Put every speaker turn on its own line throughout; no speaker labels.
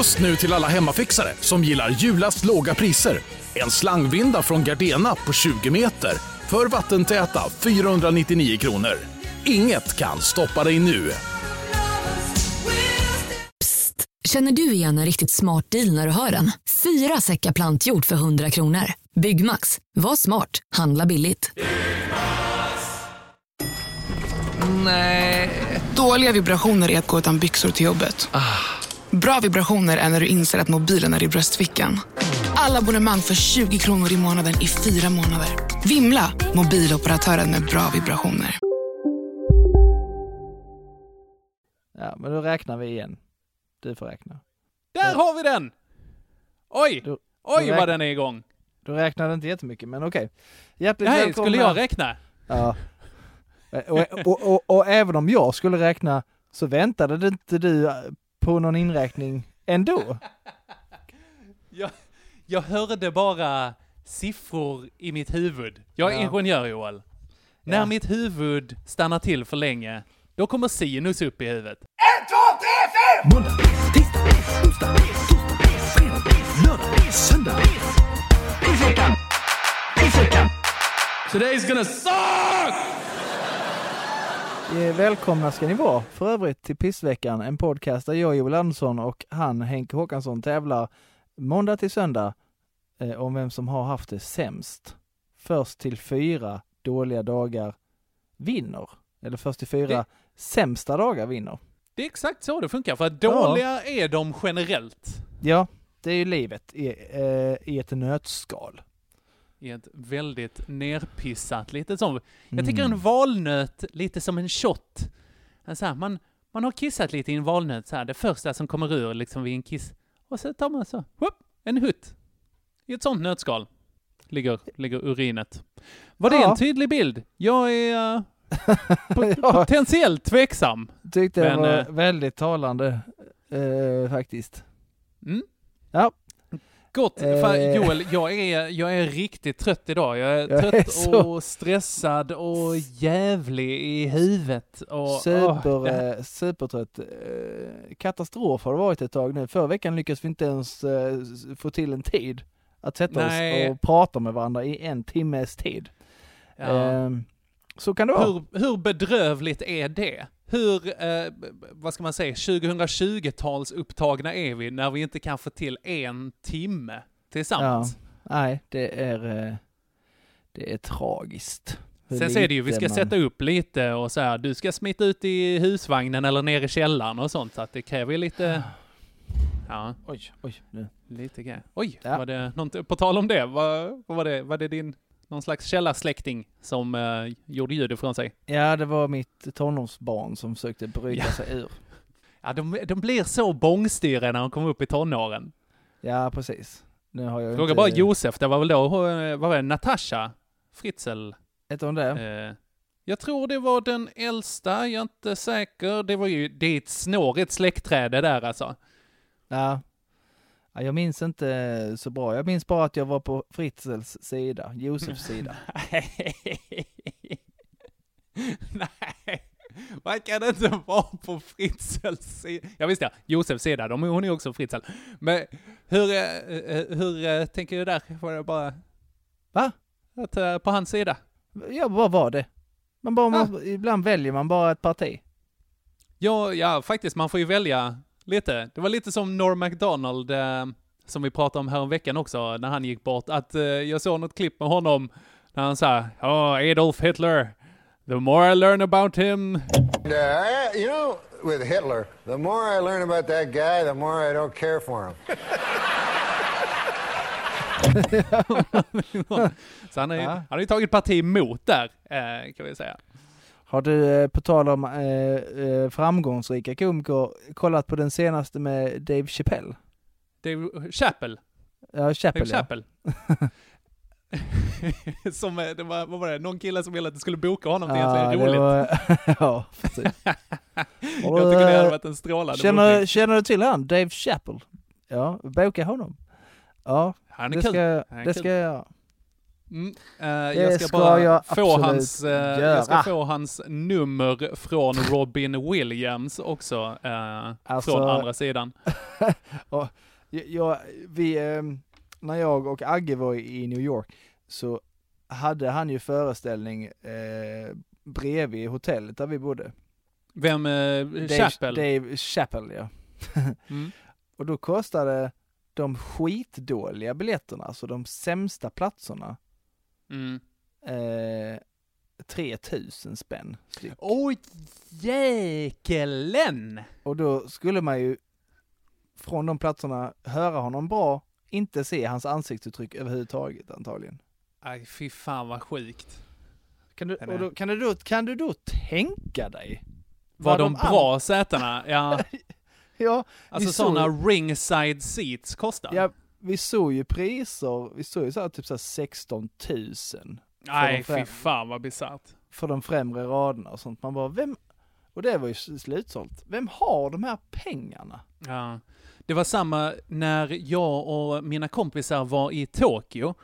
Just nu till alla hemmafixare som gillar julast låga priser. En slangvinda från Gardena på 20 meter för vattentäta 499 kronor. Inget kan stoppa dig nu.
Psst! Känner du igen en riktigt smart deal när du hör den? Fyra säckar plantjord för 100 kronor. Byggmax. Var smart. Handla billigt.
Nej. Dåliga vibrationer är att gå utan byxor till jobbet. Bra vibrationer är när du inser att mobilen är i bröstfickan. Alla abonnemang för 20 kronor i månaden i fyra månader. Vimla! Mobiloperatören med bra vibrationer.
Ja, men då räknar vi igen. Du får räkna.
Där har vi den! Oj!
Då-
Oj
då
vad den är igång.
Du räknade inte jättemycket, men okej. Hjärtligt
Nej,
välkomna.
skulle jag räkna?
Ja. Och, och, och, och även om jag skulle räkna så väntade det inte du på någon inräkning ändå.
Jag, jag hörde bara siffror i mitt huvud. Jag är
Ja.
ingenjör Joel. När
Ja.
mitt huvud stannar till för länge, då kommer sinus upp i huvudet.
Måndag, tisdag, onsdag, torsdag, fredag, lördag, söndag. Pizzveckan! Pizzveckan! Today's gonna suck!
Eh, Välkomna ska ni vara för övrigt till Pissveckan, en podcast där jag, Joel Andersson och han, Henke Håkansson, tävlar måndag till söndag eh, om vem som har haft det sämst. Först till fyra dåliga dagar vinner. Eller först till fyra
Det-
sämsta dagar vinner.
Det är exakt så det funkar, för att dåliga är de generellt.
Ja, det är ju livet i, eh, i ett nötskal.
I ett väldigt nerpissat, lite som, jag tycker
Mm.
en valnöt lite som en shot. Så här, man, man har kissat lite i en valnöt så här, det första som kommer ur liksom vid en kiss. Och så tar man så, whoop, en hutt. I ett sånt nötskal ligger, ligger urinet. Var det
Ja.
en tydlig bild? Jag är uh, potentiellt tveksam.
Tyckte det
Men,
var
eh,
väldigt talande eh, faktiskt.
Mm.
Ja.
Gott,
Eh.
för Joel, jag är, jag är riktigt trött idag. Jag är
Jag är
trött
så-
och stressad och jävlig i huvudet. Och,
Super, eh, supertrött. Eh, katastrof har det varit ett tag nu. Förra veckan lyckades vi inte ens eh, få till en tid att sätta
Nej.
oss och prata med varandra i en timmes tid.
ja.
Eh, så kan det vara.
hur, hur bedrövligt är det? Hur, eh, vad ska man säga, 2020-tals upptagna är vi när vi inte kan få till en timme tillsammans?
Nej, det är, eh, det är tragiskt. Hur
Sen så är det ju, vi ska
man-
sätta upp lite och så här, du ska smita ut i husvagnen eller ner i källaren och sånt, så att det kräver ju lite... Ja,
Oj, oj, nu.
lite grejer. Oj,
Ja.
var det något, på tal om det, vad, vad var det, var det din, någon slags källarsläkting som eh, gjorde ljud ifrån sig?
Ja, det var mitt tonårsbarn som försökte bryta
Ja.
sig ur.
Ja, de, de blir så bångstyriga när de kommer upp i tonåren.
Ja, precis. Nu har jag
Fråga
inte...
bara Josef, det var väl då, eh, vad var det, Natasha Fritzl?
Heter hon det?
Eh, jag tror det var den äldsta, jag är inte säker. Det var ju, det är ett snårigt släktträd det där alltså.
Ja. Ja. Jag minns inte så bra. Jag minns bara att jag var på Fritzels sida, Josefs sida.
Nej, man kan inte vara på Fritzels sida. Ja visst ja, Josefs sida, de, hon är också Fritzl. Men hur, eh, eh, hur eh, tänker du där? Var det bara...
Va?
Att, på hans sida?
Jag bara var det. Man bara,
Ah.
man, ibland väljer man bara ett parti.
Ja, ja, faktiskt, man får ju välja lite. Det var lite som Norm MacDonald, eh, som vi pratade om här veckan också, när han gick bort, att eh, jag såg något klipp med honom, när han sa oh, Adolf Hitler, the more I learn about him,
uh, I, you know, with Hitler, the more I learn about that guy, the more I don't care for him.
så han, är,
Ja.
han har ju tagit parti emot där, eh, kan vi säga.
Har du, eh, på tal om eh, eh, framgångsrika komiker, kollat på den senaste med Dave Chappelle?
Dave Chappelle,
Ja,
Dave
Chappelle ja.
Chappelle. som, eh, det var, vad var det, någon kille som ville att du skulle boka honom till
Ja,
egentligen roligt.
var, ja, precis.
Jag tycker det hade
eh,
varit en strålande
Känner,
bokning.
känner du till han? Dave Chappelle? Ja, boka honom. Ja,
Han är
det
kul.
ska,
Han är
det
kul.
ska jag göra.
Mm, eh, jag ska,
ska
bara
jag
få hans, eh, jag ska få hans nummer från Robin Williams också, eh,
Alltså-
från andra sidan.
och jag- vi, ehm, när jag och Agge var i New York så hade han ju föreställning eh, bredvid hotellet där vi bodde.
Vem, eh,
Dave,
Chappell?
Dave Chappell ja.
Mm.
Och då kostade de skitdåliga biljetterna, alltså de sämsta platserna,
Mm.
eh, 3000 spänn styck.
Oj, jäkelen!
Och då skulle man ju från de platserna höra honom bra, inte se hans ansiktsuttryck överhuvudtaget antagligen.
Aj, fy fan vad sjukt.
Kan du, och då, kan, du då, kan du då tänka dig?
Var
Vad
de
de
bra sätena? Ja,
Ja,
alltså sådana ringside seats kostar.
ja vi såg ju priser, vi såg ju så här, typ så här 16 000
Nej, fy fan vad bisarrt.
för de främre raderna och sånt. Man bara, vem, och det var ju slutsålt. Vem har de här pengarna?
Ja. Det var samma när jag och mina kompisar var i Tokyo.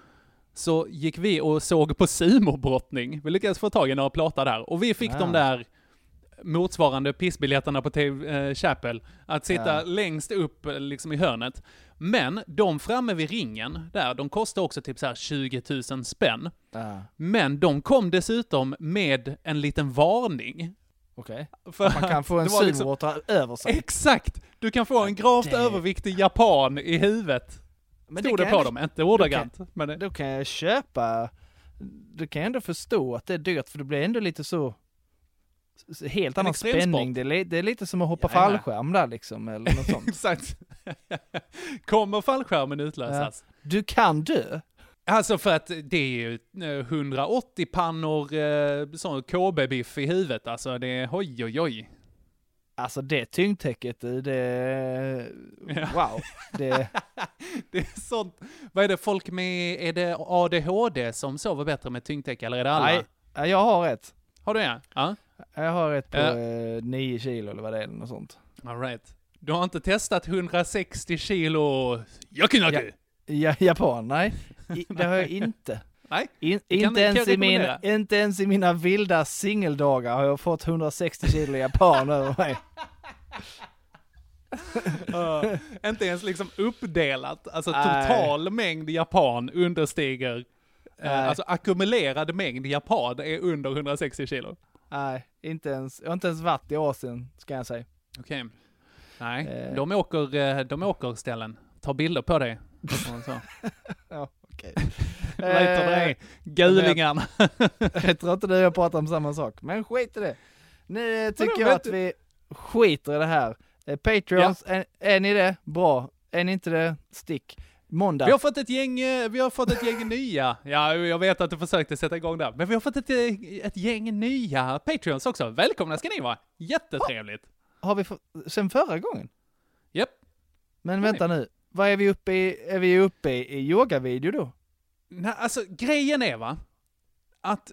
Så gick vi och såg på sumobrottning. Vi lyckades få tag i några plåtar där. Och vi fick
Ah.
de där motsvarande pissbiljetterna på TV eh, Chapel. Att sitta
Ja.
längst upp eh, liksom i hörnet. Men de framme vid ringen där, de kostar också typ så här 20 000 spänn.
Ja,
Men de kom dessutom med en liten varning.
okej.
För
Man kan få en
det var liksom-
över sig.
Exakt! Du kan få en gravt
det-
överviktig japan i huvudet.
Men
Stod det
kan
på
jag-
dem, inte ordagrant. Men det,
Då kan jag köpa, du kan jag ändå förstå att det är dyrt för det blir ändå lite så helt annan spänning. Det är, det är lite som att hoppa
Jajamän.
fallskärm där liksom, eller något sånt.
exakt. Kommer fallskärmen utlösas?
Du kan dö.
Alltså för att det är ju eh, 180 pannor eh, sån KB-biff i huvudet. Alltså det är oj oj oj.
Alltså det tyngdtäcket, det,
Ja.
wow. Det,
Det är sånt. Vad är det folk med, är det ADHD som sover bättre med tyngdtäcke eller är det alla?
nej, ja, jag har ett.
Har du det? Ja.
Jag har ett på
Ja.
eh, 9 kilo eller vad det är, något sånt.
All right. Du har inte testat 160 kilo Yakinaku?
Ja, japan, nej. I, det har jag inte.
Nej.
In, inte, ens i min, inte ens i mina vilda singeldagar har jag fått 160 kilo japan över mig.
Ja, inte ens liksom uppdelat. Alltså total mängd japan understiger,
Nej.
alltså ackumulerad mängd japan är under 160 kilo.
Nej, inte ens, jag har inte ens varit i Asien, ska jag säga.
Okej. Nej,
Eh.
de åker, eh, de åker ställen. Ta bilder på så.
Ja, okej.
Du det? Gulingarna.
jag tror inte du och jag pratar om samma sak, men skit i det. Nu tycker jag att vi skiter i det här. Eh, Patreons, är, är ni det? Bra. Är ni inte det? Stick. Måndag.
Vi har fått ett gäng, eh, vi har fått ett gäng nya. Ja, jag vet att du försökte sätta igång där. Men vi har fått ett, eh, ett gäng nya Patreons också. Välkomna ska ni vara. Jättetrevligt.
Har vi fått, sen förra gången?
Japp.
Men
Nej.
vänta nu, vad är vi uppe i? Är vi uppe i, i yogavideo då?
Nej, alltså grejen är va, att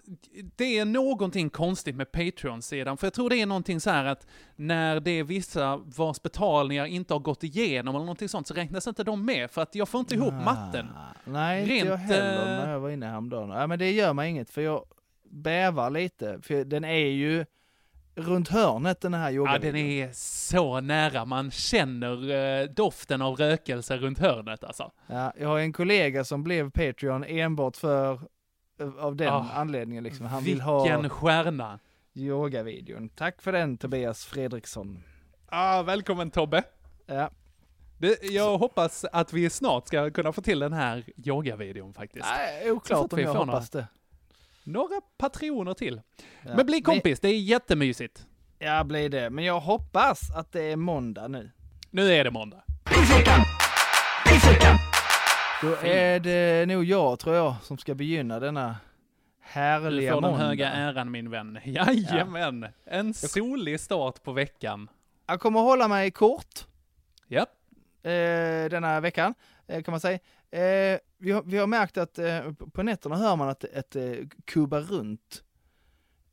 det är någonting konstigt med Patreon-sidan, för jag tror det är någonting så här att när det är vissa vars betalningar inte har gått igenom eller någonting sånt så räknas inte de med, för att jag får inte ihop matten.
Nej, inte
Rent,
jag heller
eh,
när jag var inne häromdagen. Ja, men det gör mig inget, för jag bävar lite, för den är ju runt hörnet den här
Ja,
yogavideon.
den är så nära, man känner eh, doften av rökelse runt hörnet alltså.
Ja, jag har en kollega som blev Patreon enbart för, av den
Ah,
anledningen liksom. Han vill
Vilken
ha
stjärna!
yogavideon. Tack för den Tobias Fredriksson.
Ah, välkommen Tobbe!
Ja,
Det, jag hoppas att vi snart ska kunna få till den här yogavideon faktiskt.
Nej,
Så
oklart om
vi
jag
får
hoppas det.
Några patroner till.
Ja.
Men bli kompis, det är jättemysigt.
Ja, blir det. Men jag hoppas att det är måndag nu.
Nu är det måndag.
Då är det nog jag, tror jag, som ska begynna denna
Du
härliga
får den
måndag.
höga äran min vän. Jajamän! En solig start på veckan.
Jag kommer hålla mig kort
Japp.
eh, denna veckan, eh, kan man säga. Eh, vi, har, vi har märkt att eh, på nätterna hör man att ett eh, kubbar runt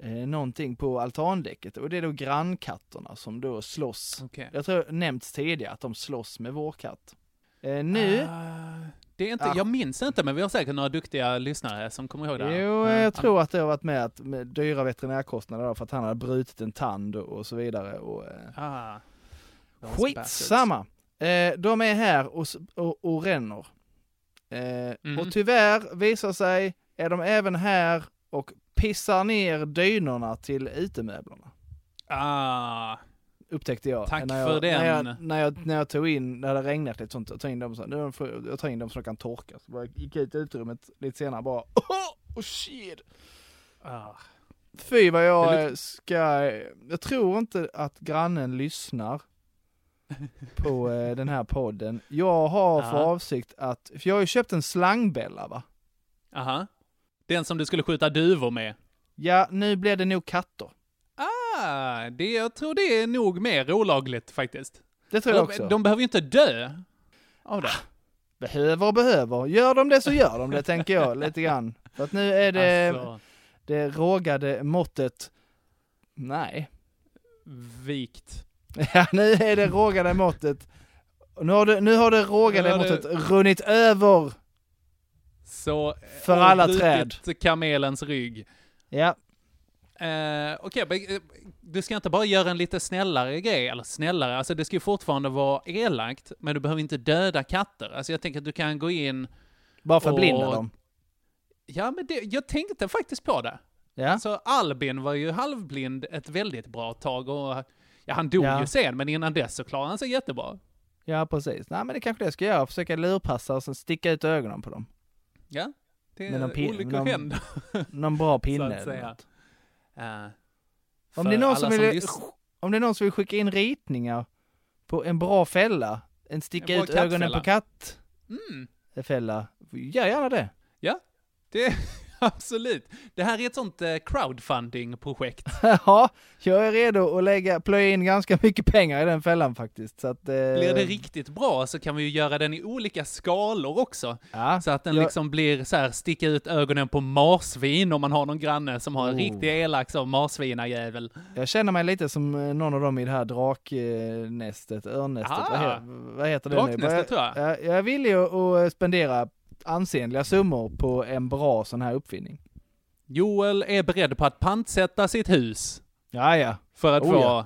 eh, någonting på altandäcket och det är då grannkatterna som då slåss.
Okej.
Jag tror nämnts tidigare att de slåss med vår katt. Eh, nu,
Ah, det är inte,
Ah.
jag minns inte, men vi har säkert några duktiga lyssnare som kommer ihåg det. här.
jo,
Ja,
jag
ja.
tror att det har varit med, att, med dyra veterinärkostnader då, för att han hade brutit en tand och, så vidare. Och, eh,
Ah.
Skitsamma! Eh, de är här och, och, och ränner. Eh,
Mm.
Och tyvärr visar sig är de även här och pissar ner dynorna till utemöblerna.
Ah,
Upptäckte jag.
Tack
när jag,
för den.
När jag, när jag, när jag tog in, när det regnat lite sånt, jag tog in dem så, nu jag- tar in dem så de kan torka. Så jag gick ut i utrymmet lite senare bara, oh, oh shit!
ah.
Fy vad jag ska, jag tror inte att grannen lyssnar på eh, den här podden. Jag har för avsikt att, för jag har ju köpt en slangbella va?
Aha. Den som du skulle skjuta duvor med.
Ja, nu blir det nog katter.
Ah, det, jag tror det är nog mer olagligt faktiskt.
Det tror jag
De,
också.
de behöver ju inte dö av det.
Behöver och behöver. Gör de det så gör de det tänker jag lite grann. För att nu är det
Alltså,
det rågade måttet, nej.
vikt.
Ja, nu är det rågade måttet. Nu har det, nu har det rågade
har det-
måttet runnit över
Så...
för alla träd.
kamelens rygg.
Ja,
Eh, Okej, eh, du ska inte bara göra en lite snällare grej, eller snällare, alltså det ska ju fortfarande vara elakt, men du behöver inte döda katter. Alltså jag tänker att du kan gå in,
bara för att
Och-
blinda dem.
ja men det, jag tänkte faktiskt på det.
Ja,
Alltså Albin var ju halvblind ett väldigt bra tag och, ja han dog
Ja.
ju sen, men innan dess så klarade han sig jättebra.
ja precis. Nej men det kanske det jag ska göra, försöka lurpassa och sen sticka ut ögonen på dem.
Ja, det
Med någon
är
pin-
olyckor
någon-
händer.
Någon bra
Så
pinne
att
eller
säga.
något.
Eh,
Om det, är någon som vill,
lys-
om det är någon som vill skicka in ritningar på en bra fälla, en sticka
En
ut ögonen på
Mm.
kattfälla, gör gärna det.
Det, absolut. Det här är ett sånt eh, crowdfunding-projekt.
Ja, jag är redo att lägga, plöja in ganska mycket pengar i den fällan faktiskt. Så att, eh,
Blir det riktigt bra så kan vi ju göra den i olika skalor också.
Ja,
Så att den
jag-
liksom blir så här, sticka ut ögonen på marsvin om man har någon granne som har en
Oh.
riktig elak som marsvinajävel.
jag känner mig lite som eh, någon av dem i det här draknästet, örnnästet.
Ah,
Vad, he, vad heter det nu?
Draknästet tror jag.
Jag, jag är villig att spendera ansenliga summor på en bra sån här uppfinning.
Joel är beredd på att pantsätta sitt hus
Ja, ja,
för att
Oh,
få
ja.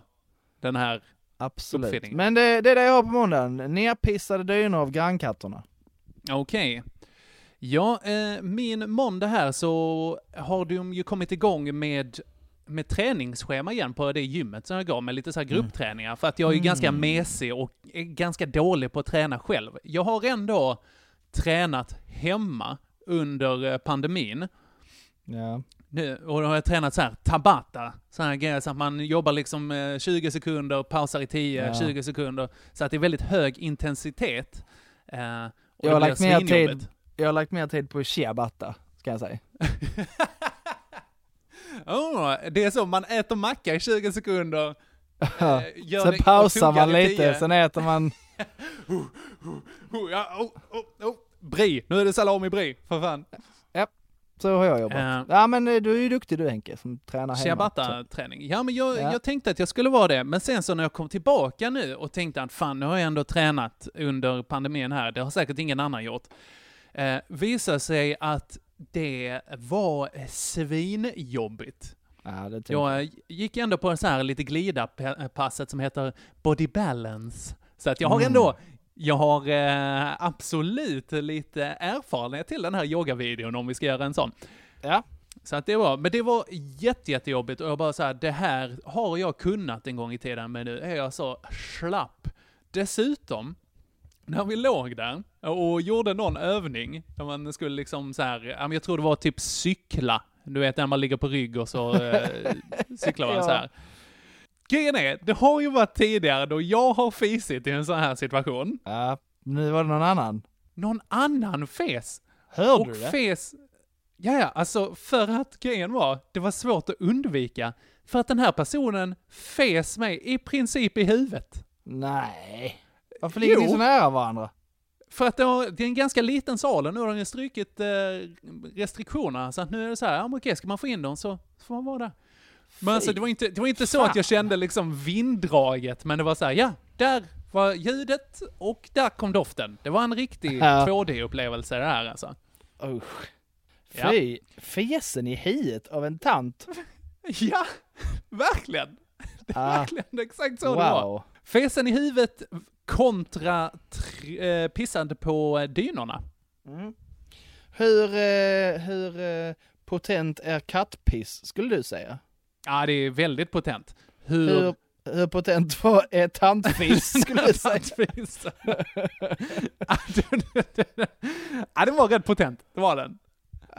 den här.
absolut.
Uppfinning.
Men det, det är det jag har på måndagen. Nerpissade dynor av grannkatterna.
Okej. Ja, eh, min måndag här så har de ju kommit igång med med träningsschema igen på det gymmet som jag går med lite så här gruppträningar. För att jag är ju ganska
Mm.
mesig och ganska dålig på att träna själv. Jag har ändå tränat hemma under eh, pandemin.
Ja.
Nu, och då har jag tränat så här tabata, så här grejer, så att man jobbar liksom eh, 20 sekunder, pausar i 10,
Ja.
20 sekunder. Så att det är väldigt hög intensitet. Eh,
Jag har lagt mer tid, jag har lagt mer tid på ciabatta, ska jag säga.
Oh, det är så, man äter macka i 20 sekunder. eh,
sen pausar man lite,
10.
sen äter man,
ja, oh, oh, oh. Brie, nu är det salami brie, för fan.
så har jag jobbat.
Eh.
Ja men eh, du är ju duktig du Henke, som tränar hemma.
Ciabatta-träning. Ja, men jag,
Ja.
jag tänkte att jag skulle vara det, men sen så när jag kom tillbaka nu och tänkte att fan, nu har jag ändå tränat under pandemin här, det har säkert ingen annan gjort. Eh, visar sig att det var svinjobbigt.
Ja,
Jag eh, gick ändå på så här lite glida-passet som heter Body Balance. Så att jag har
Mm.
Jag har eh, absolut lite erfarenhet till den här yogavideon om vi ska göra en sån.
Ja.
Så att det var, men det var jätte, jättejobbigt och jag bara så här, det här har jag kunnat en gång i tiden, men nu är jag så slapp. Dessutom, när vi låg där och gjorde någon övning, där man skulle liksom så här, jag tror det var typ cykla. Du vet när man ligger på rygg och så eh, cyklar man
Ja.
så här. Grejen är, det har ju varit tidigare då jag har fisit i en sån här situation.
Ja, nu var det någon annan.
Någon annan fes.
Hörde
och
du det?
fes... Ja, ja, alltså för att grejen var, det var svårt att undvika. För att den här personen fes mig i princip i huvudet.
Nej. Varför ligger ni så nära varandra?
För att det, var, det är en ganska liten sal och nu har de ju strukit eh, restriktionerna. Så att nu är det så här, ja okej, ska man få in dem så, så får man vara där. Men alltså det var inte, det var inte så att jag kände liksom vinddraget, men det var så här, ja, där var ljudet och där kom doften. Det var en riktig
Ja.
2D-upplevelse det här alltså.
Usch.
Ja.
Fy, fesen i hiet av en tant.
Ja, verkligen. Det är
Ah.
verkligen exakt så det var.
Wow.
Fesen i huvudet kontra tr- eh, pissande på dynorna.
Mm. Hur, eh, hur eh, potent är kattpiss, skulle du säga?
Ja, det är väldigt potent. Hur...
Hur, hur potent var är tantfiss, skulle du säga?
Ja, den- var rätt potent. Det var den.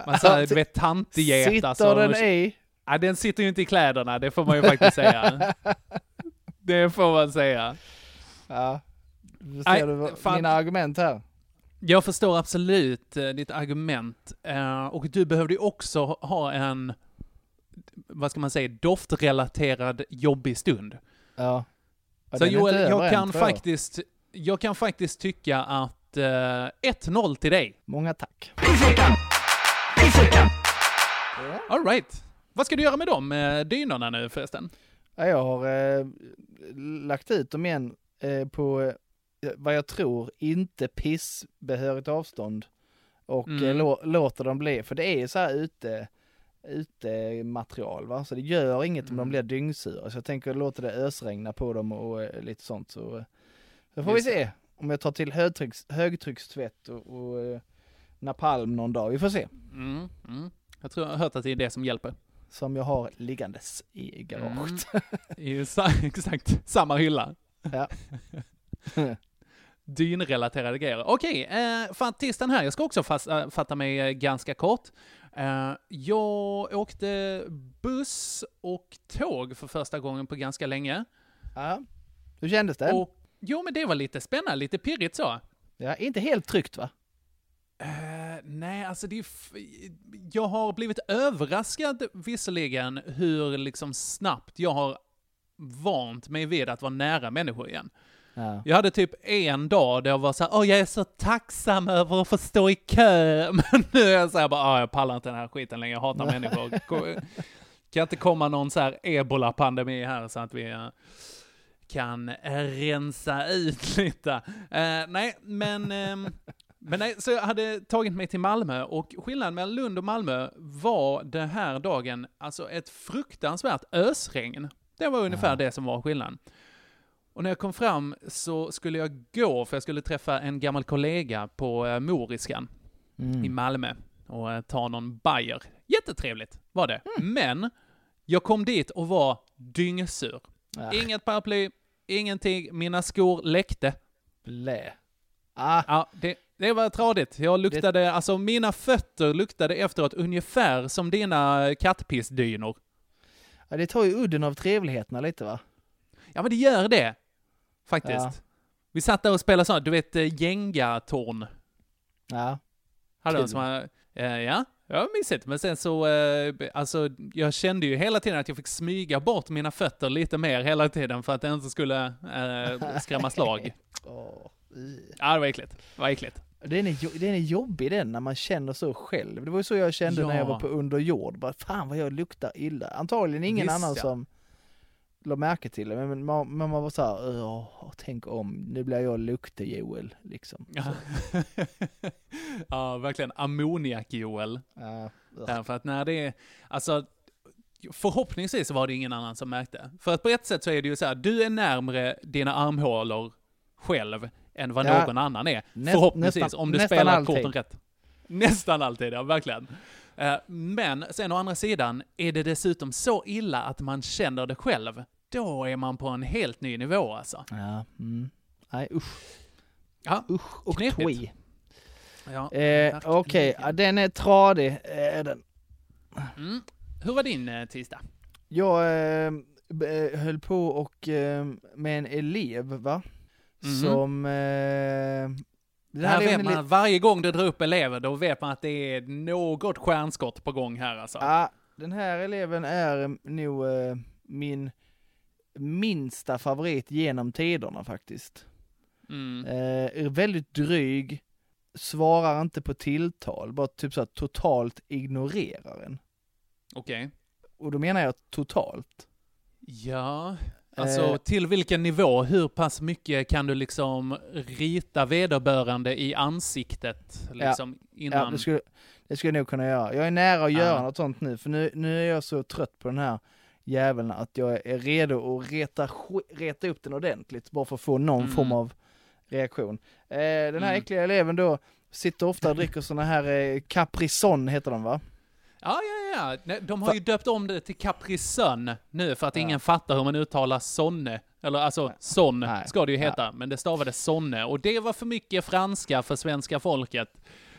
Man sa, du vet, tantegeta.
Sitter
som-
den i?
Ja, den sitter ju inte i kläderna, det får man ju faktiskt säga. Det får man säga.
Ja.
Nej,
ser du vad-
fan.
mina argument här.
Jag förstår absolut eh, ditt argument. Eh, och du behövde ju också ha en, vad ska man säga, doftrelaterad jobbig stund.
Ja. Ja,
Så Joel, jag
än,
kan,
jag.
faktiskt, jag kan faktiskt tycka att eh, 1-0 till dig.
Många tack.
All right. Vad ska du göra med dem, eh, dynorna nu förresten?
Ja, jag har eh, lagt ut dem igen eh, på eh, vad jag tror inte pissbehörigt avstånd och
Mm.
eh, lå, låter dem bli, för det är ju så här ute, ute material va, så det gör inget om de
Mm.
blir dyngsura, så jag tänker låta det ösregna på dem och eh, lite sånt så, eh, så får
Just
vi se om jag tar till högtrycks, högtryckstvätt och, och eh, napalm någon dag, vi får se.
Mm, mm. Jag tror jag har hört att det är det som hjälper.
Som jag har liggandes i garaget.
I sa- exakt samma hylla.
Ja.
Dynrelaterade grejer. Okej, eh, för artisten här, jag ska också fast, äh, fatta mig ganska kort. Eh, jag åkte buss och tåg för första gången på ganska länge.
ja. Hur kändes det?
Och, jo, men det var lite spännande, lite pirrigt så.
Ja, inte helt tryggt va?
Eh, nej, alltså det är Jag har blivit överraskad visserligen hur liksom snabbt jag har vant mig vid att vara nära människor igen.
Ja.
Jag hade typ en dag där jag var så här, åh jag är så tacksam över att få stå i kö, men nu är jag så här bara, åh jag pallar inte den här skiten längre, jag hatar människor. Ko- Kan inte komma någon så här ebola-pandemi här så att vi eh, kan rensa ut lite. Eh, nej, men, ehm, men nej, så jag hade tagit mig till Malmö och skillnaden mellan Lund och Malmö var den här dagen alltså ett fruktansvärt ösregn. Det var ungefär det som var skillnaden. Och när jag kom fram så skulle jag gå, för jag skulle träffa en gammal kollega på eh, Moriskan i
Mm.
Malmö och eh, ta någon bajer. Jättetrevligt var det. Men jag kom dit och var dyngsur.
Ja.
Inget paraply, ingenting, mina skor läckte.
Blä. Ah,
Ja, det, det var tradigt. Jag luktade, alltså mina fötter luktade efteråt ungefär som dina kattpissdynor.
ja, det tar ju udden av trevligheterna lite va?
Ja, men det gör det. Faktiskt.
Ja.
Vi satt där och spelade sånt, du vet, eh, Jenga-torn.
Ja.
Hade de som eh, ja, ja, mysigt. Men sen så, eh, alltså, jag kände ju hela tiden att jag fick smyga bort mina fötter lite mer hela tiden för att det inte skulle eh, skrämma slag.
I.
Ja, det var äckligt. Det var äckligt.
Den är, den är jobbig den när man känner så själv. Det var ju så jag kände när jag
Ja.
var på underjord. Bara, fan vad jag luktar illa. Antagligen ingen
Visst,
annan
ja.
som la märke till det. Men man, man var så här, "Åh, tänk om, nu blir jag lukte-Joel. Liksom.
Ja, ja verkligen. Ammoniak-Joel.
Ja.
Därför att när det är, alltså, förhoppningsvis var det ingen annan som märkte. För att på ett sätt så är det ju så här, du är närmre dina armhålor själv än vad
Ja.
någon annan är.
Näst-
förhoppningsvis,
nästan-
om du spelar
alltid.
korten rätt. Nästan alltid, ja verkligen. Eh, Men sen å andra sidan, är det dessutom så illa att man känner det själv, då är man på en helt ny nivå alltså.
ja. Mm. Nej usch,
Ja,
usch och
Knepigt.
twi.
ja.
Eh. Okej, ja, den är tradig. Eh, den.
Mm. Hur var din eh, tisdag?
Jag eh, eh, höll på och eh, med en elev va?
Mhm.
Som... Eh,
Det här vet man, varje gång du drar upp elever, då vet man att det är något stjärnskott på gång här alltså.
Ja, den här eleven är nog min minsta favorit genom tiderna faktiskt.
Mm.
Eh, är väldigt dryg, svarar inte på tilltal, bara typ så här totalt ignorerar en.
Okej.
Och då menar jag totalt.
Ja, alltså
Eh.
till vilken nivå, hur pass mycket kan du liksom rita vederbörande i ansiktet liksom
Ja,
innan?
det skulle, det skulle jag nog kunna göra. Jag är nära att göra
Ja.
något sånt nu, för nu, nu är jag så trött på den här jäveln att jag är redo att reta, reta upp den ordentligt, bara för att få någon
Mm.
form av reaktion. Eh, den här
Mm.
äckliga eleven då sitter ofta och dricker såna här eh, Caprison heter de va?
Ja, ja, ja. De har ju döpt om det till Capri Sun nu för att ingen fattar hur man uttalar sonne. Eller alltså, son
Nej.
ska det ju heta, men det stavades sonne. Och det var för mycket franska för svenska folket,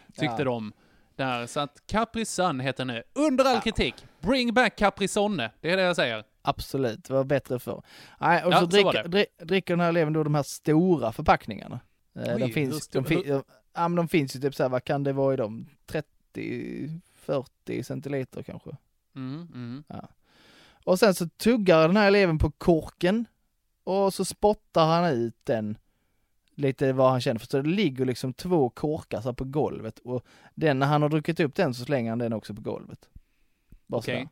tyckte
Ja.
de. Där, så att Capri Sun heter nu. Under all kritik, bring back Capri Sonne. Det är det jag säger.
Absolut, det var bättre för. Nej, och
Ja,
så,
så
dricker,
var det.
dri- dricker den här eleven då de här stora förpackningarna. Eh,
Oj,
de, finns, de, fin- ja, men de finns ju typ så här, vad kan det vara i dem? 30-40 centiliter kanske.
Mm, mm.
Och sen så tuggar den här eleven på korken och så spottar han ut den lite vad han känner för. Så det ligger liksom två korkar på golvet och den, när han har druckit upp den så slänger han den också på golvet. Bara
Okej.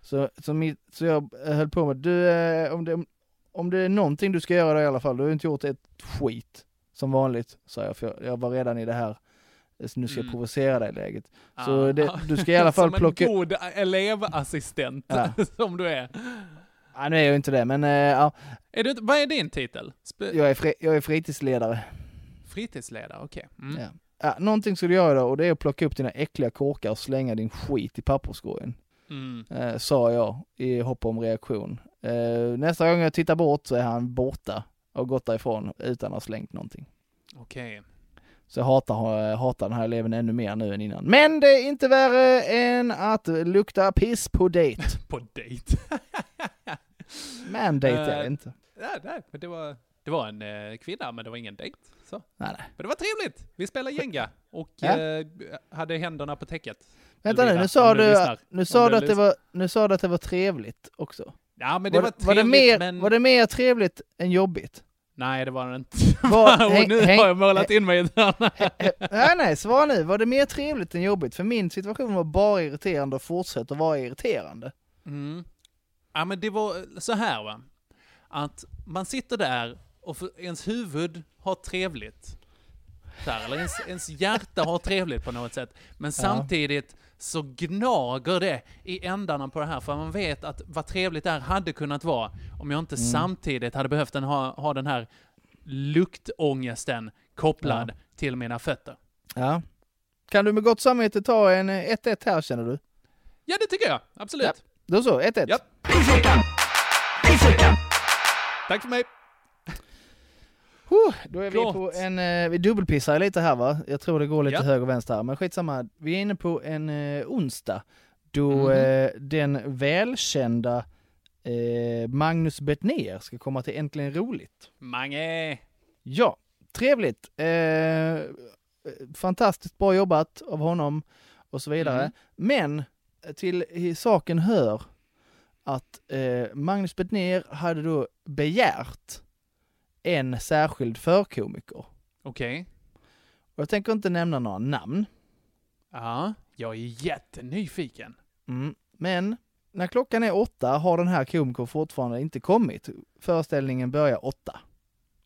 sådär. Så, så, mitt, så jag höll på med, du, eh, om, det, om det är någonting du ska göra i alla fall, du har inte gjort ett skit som vanligt, sa jag, för jag, jag var redan i det här, eh, nu ska jag
Mm.
provocera dig läget. Så
Ah.
det, du ska i alla fall
Som
plocka
en god elevassistent,
Ja.
som du är.
Ja, nu är jag ju inte det, men eh, ja,
är du, vad är din titel? Spe-
jag, är fri, jag är fritidsledare.
Fritidsledare, okej. Mm.
Ja. Ja, någonting ska du göra då och det är att plocka upp dina äckliga korkar och slänga din skit i papperskorgen.
Mm.
Eh, sa jag i hopp om reaktion. Eh, nästa gång jag tittar bort så är han borta och gått därifrån utan att ha slängt någonting.
Okej.
Så jag hatar, eh, hatar den här eleven ännu mer nu än innan. Men det är inte värre än att lukta piss på dejt.
På dejt.
Men dejt är det inte.
nej, nej, men det var, det var en eh, kvinna, men det var ingen dejt. Så.
Nej, nej.
Men det var trevligt. Vi spelade Jenga och
Ja.
eh, hade händerna på täcket.
Vänta nu,
Elvira,
nu sa
du
du,
lyssnar.
nu sa
du
att det var, nu sa du att det var trevligt också.
Ja, men det var,
var,
trevligt,
var, det mer,
men...
var det mer trevligt än jobbigt?
Nej, det var det inte.
Var-
och
häng-
nu
häng-
har jag målat in mig i hörn.
nej, nej, svara nu. Var det mer trevligt än jobbigt? För min situation var bara irriterande och fortsätter vara irriterande.
Mm. Ja, men det var så här va. Att man sitter där och ens huvud har trevligt. Här, eller ens, ens hjärta har trevligt på något sätt. Men samtidigt så gnager det i ändarna på det här. För man vet att vad trevligt det här hade kunnat vara om jag inte samtidigt hade behövt den, ha, ha den här luktångesten kopplad till mina fötter.
Ja. Kan du med gott samvete ta en eh, 1-1 här känner du?
Ja, det tycker jag. Absolut.
Ja. Då så, 1-1.
Ja. Tack för mig.
Huh, då är vi
Gott.
på en, eh, vi dubbelpissar lite här va? Jag tror det går lite
Ja.
höger och vänster här, men skitsamma. Vi är inne på en eh, onsdag då
Mhm.
eh, den välkända eh, Magnus Bettner ska komma till Äntligen Roligt.
Mange.
Ja, trevligt. Eh, fantastiskt bra jobbat av honom och så vidare.
Mm.
Men till saken hör att eh, Magnus Bettner hade då begärt en särskild förkomiker.
Okej.
Och jag tänker inte nämna några namn.
Ja, jag är jättenyfiken.
Mm. Men när klockan är åtta har den här komikern fortfarande inte kommit. Föreställningen börjar åtta.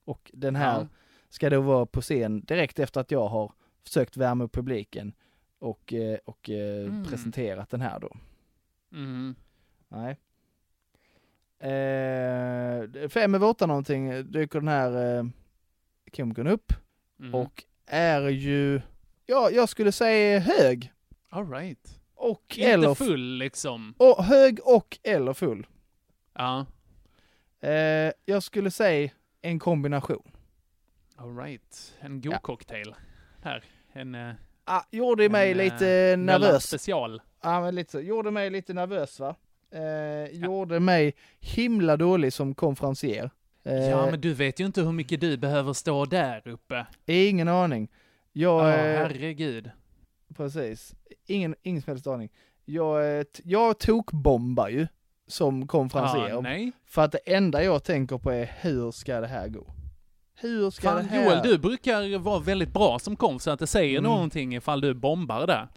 Och den här
Ja.
ska då vara på scen direkt efter att jag har försökt värma upp publiken och, eh, och eh,
Mm.
presenterat den här då.
Mm.
Nej. Eh, fem över åtta någonting dyker den här eh, komikern upp
Mm.
och är ju, ja jag skulle säga hög.
All right.
Och
Inte
eller
full liksom.
och, hög och eller full.
Ja.
Eh, jag skulle säga en kombination.
All right. En god
Ja.
cocktail. Här. En, eh,
Ah, gjorde mig
en,
lite
eh,
nervös.
special.
Ja, men lite så. Gjorde mig lite nervös va. Eh, Gjorde mig himla dålig som konferencier. Eh,
Ja, men du vet ju inte hur mycket du behöver stå där uppe.
Ingen aning. Jag,
Ja,
eh,
herregud.
precis. Ingen, ingen som helst aning. Jag, eh, jag tokbombar ju som konferencier.
Ja, nej.
för att det enda jag tänker på är hur ska det här gå? Hur ska
Fan,
det här...
Joel, du brukar vara väldigt bra som konf, så att det säger
Mm.
någonting ifall du bombar där.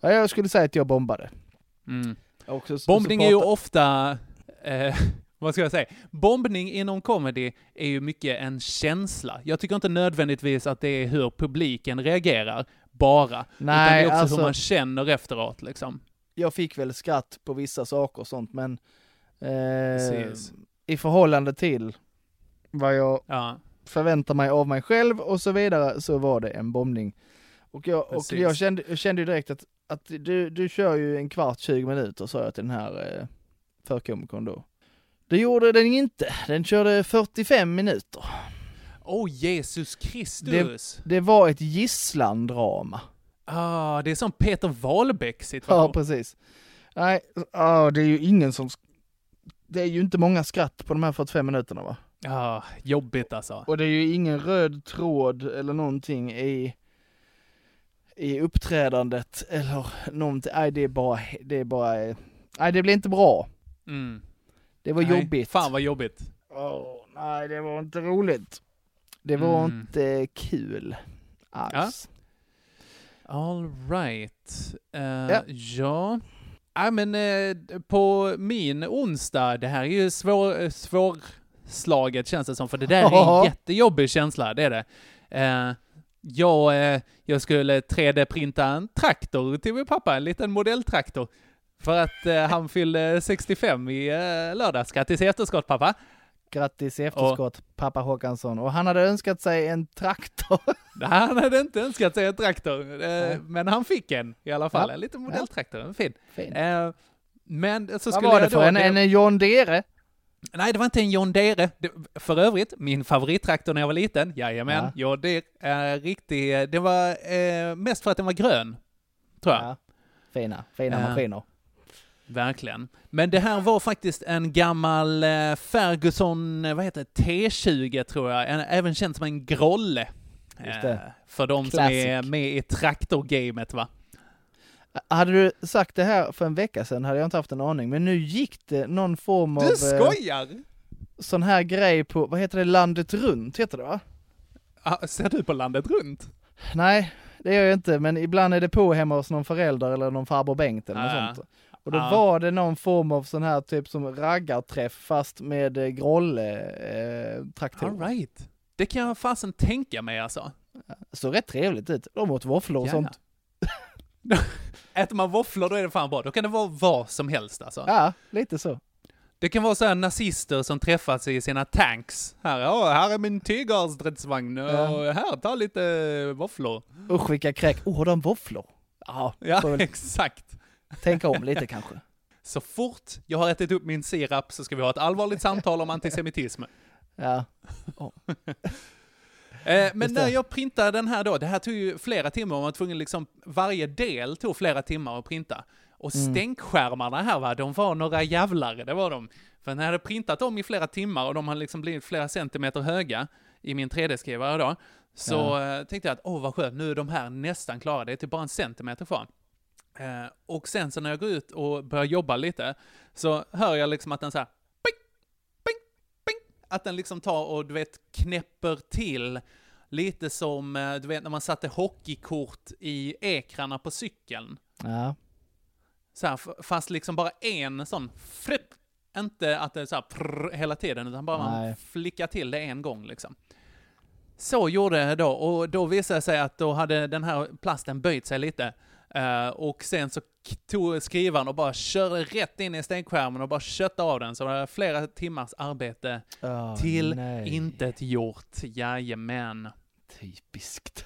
Ja, jag skulle säga att jag bombade.
Mm.
Och så- så-
Bombning
så
är ju ofta, eh, vad ska jag säga? Bombning inom comedy är ju mycket en känsla. Jag tycker inte nödvändigtvis att det är hur publiken reagerar, bara. utan det
Nej,
är också
alltså,
hur man känner efteråt liksom.
jag fick väl skratt på vissa saker och sånt, men Eh. I förhållande till vad jag
Ja.
Förväntar mig av mig själv och så vidare så var det en bombning. Och jag, och jag, kände, jag kände ju direkt att, att du, du kör ju en kvart, 20 minuter sa jag till den här eh, förkomikern då. Det gjorde den inte, den körde 45 minuter.
Åh Jesus Kristus!
Det var ett gisslandrama.
Ah, det är som Peter Wahlbeck
Ja,
situation.
precis. Nej, ja, det är ju ingen som... Det är ju inte många skratt på de här 45 minuterna va?
Ja, jobbigt alltså.
Och det är ju ingen röd tråd eller någonting i, i uppträdandet eller någonting. Nej, det är bara, det är bara, nej det blir inte bra.
Mm.
Det var
Nej,
jobbigt.
Fan vad jobbigt.
Åh, nej, det var inte roligt. Det var
Mm.
inte kul alls.
All right. Eh,
Ja.
ja. Ja, men eh, på min onsdag, det här är ju svår, eh, svårslaget känns det som, för det där är en jättejobbig känsla, det är det. Eh, jag, eh, jag skulle 3D-printa en traktor till min pappa, en liten modelltraktor. För att eh, han fyllde 65 i eh, lördags. Grattis i efterskott pappa!
Grattis i efterskott pappa Håkansson. Och han hade önskat sig en traktor.
Han hade inte önskat sig en traktor, eh, men han fick en i alla fall.
Ja.
En liten modelltraktor, en fin.
Fin.
Eh, men så
Vad
skulle
var det
jag
för
då...
en, en John Deere?
Nej, det var inte en John Deere. Det, för övrigt, min favorittraktor när jag var liten, jajamän,
Ja.
John Deere, är riktig... Det var eh, mest för att den var grön, tror jag.
Ja. Fina, fina
Ja.
maskiner.
Verkligen. Men det här var faktiskt en gammal eh, Ferguson, eh, vad heter det, T20 tror jag, en, även känd som en Grolle. Eh, för de som
Classic.
är med i traktorgamet va?
Hade du sagt det här för en vecka sedan hade jag inte haft en aning, men nu gick det någon form av
Du
eh,
skojar!
sån här grej på, vad heter det, landet runt heter det va?
Ah, ser du på landet runt?
Nej, det gör jag inte, men ibland är det på hemma hos någon förälder eller någon farbror Bengt eller något
Ja.
sånt. Och då
Ja.
var det någon form av sån här typ som raggarträff fast med eh, Grolle eh,
right. Det kan jag fasen tänka mig alltså.
Så rätt trevligt ut. De åt våfflor och
Ja,
sånt.
Äter man våfflor då är det fan bra. Då kan det vara vad som helst alltså.
Ja, lite så.
Det kan vara så här nazister som träffas i sina tanks. Här, ja, här är min tygarstridsvagn
Ja.
och här, ta lite våfflor.
Usch vilka kräk. Oh, de våfflor. Ja,
Ja, exakt.
tänka om lite kanske.
Så fort jag har ätit upp min sirap så ska vi ha ett allvarligt samtal om antisemitism.
Ja.
Eh, men när jag printade den här då, det här tog ju flera timmar, man var tvungen liksom, varje del tog flera timmar att printa. Och
Mm.
stänkskärmarna här va, de var några jävlar, det var de. För när jag hade printat dem i flera timmar och de hade liksom blivit flera centimeter höga i min 3D-skrivare då, så eh, tänkte jag att åh vad skönt, nu är de här nästan klara, det är typ bara en centimeter kvar. Eh, och sen så när jag går ut och börjar jobba lite, så hör jag liksom att den så här, att den liksom tar och du vet knäpper till lite som, eh, du vet när man satte hockeykort i ekrarna på cykeln.
Ja.
Så här, fast liksom bara en sån fripp. Inte att det är så här prrr hela tiden, utan bara man
Nej.
flickar till det en gång liksom. Så gjorde jag då, och då visade det sig att då hade den här plasten böjt sig lite. Eh, och sen så tog skrivaren och bara körde rätt in i stänkskärmen och bara köttade av den. Så det var flera timmars arbete
Åh,
till
nej.
intet gjort. Jajamän.
Typiskt.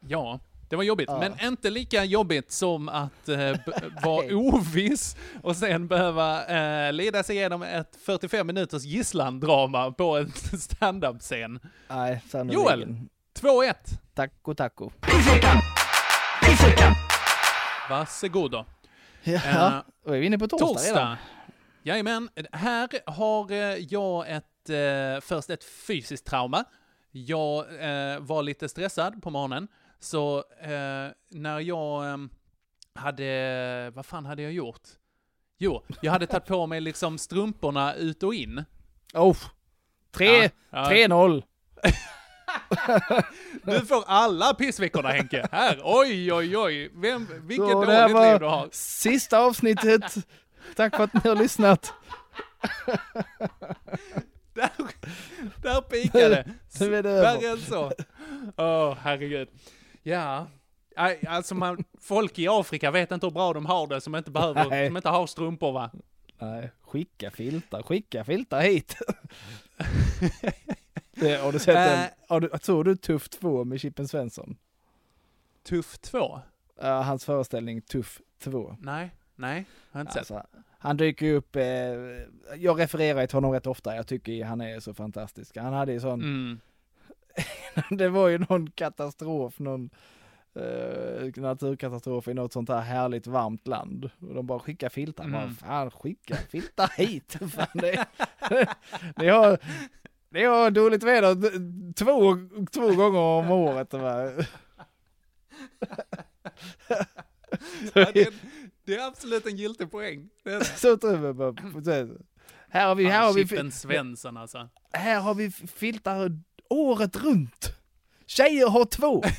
Ja, det var jobbigt,
Ja.
men inte lika jobbigt som att eh, vara oviss och sen behöva eh, leda sig igenom ett 45 minuters gisslandrama på en standup-scen.
Nej,
Joel.
sannerligen.
2-1.
Taco taco.
Varsågod då.
Ja,
Eh,
då är vi inne på torsdag, redan.
Torsdag. Jajamän, här har eh, jag ett, eh, först ett fysiskt trauma. Jag eh, var lite stressad på morgonen, så eh, när jag hade, vad fan hade jag gjort? Jo, jag hade tagit på mig liksom strumporna ut och in.
Oh, tre,
Ja, ja.
3-0.
Du får alla pissveckorna Henke. Här, oj oj oj. Vem, vilket
Så,
dåligt liv du har.
Sista avsnittet. Tack för att ni har lyssnat.
Där, där pikade.
Det.
Värre än så. Åh, herregud. Ja. Alltså man, folk i Afrika vet inte hur bra de har det som inte behöver,
Nej.
som inte har strumpor va.
Nej, skicka filtar, skicka filtar hit. det, har du sett
Äh.
en, har du, såg du Tuff 2 med Chippen Svensson?
Tuff 2?
Ja, hans föreställning Tuff 2.
Nej, nej, har inte sett.
Alltså, han dyker ju upp, eh, jag refererar till honom rätt ofta, jag tycker han är så fantastisk. Han hade ju sån,
Mm.
det var ju någon katastrof, någon eh, naturkatastrof i något sånt här härligt varmt land. Och de bara skickar filtar,
Mm.
bara fan skicka filtar hit. fan, det, det, har, det har dåligt väder två, två gånger om året. va.
Ja, det, det är absolut en giltig poäng. Det är det.
Så tror Här har vi, här har vi,
Svensson alltså.
här har vi filtar året runt. Tjejer har två.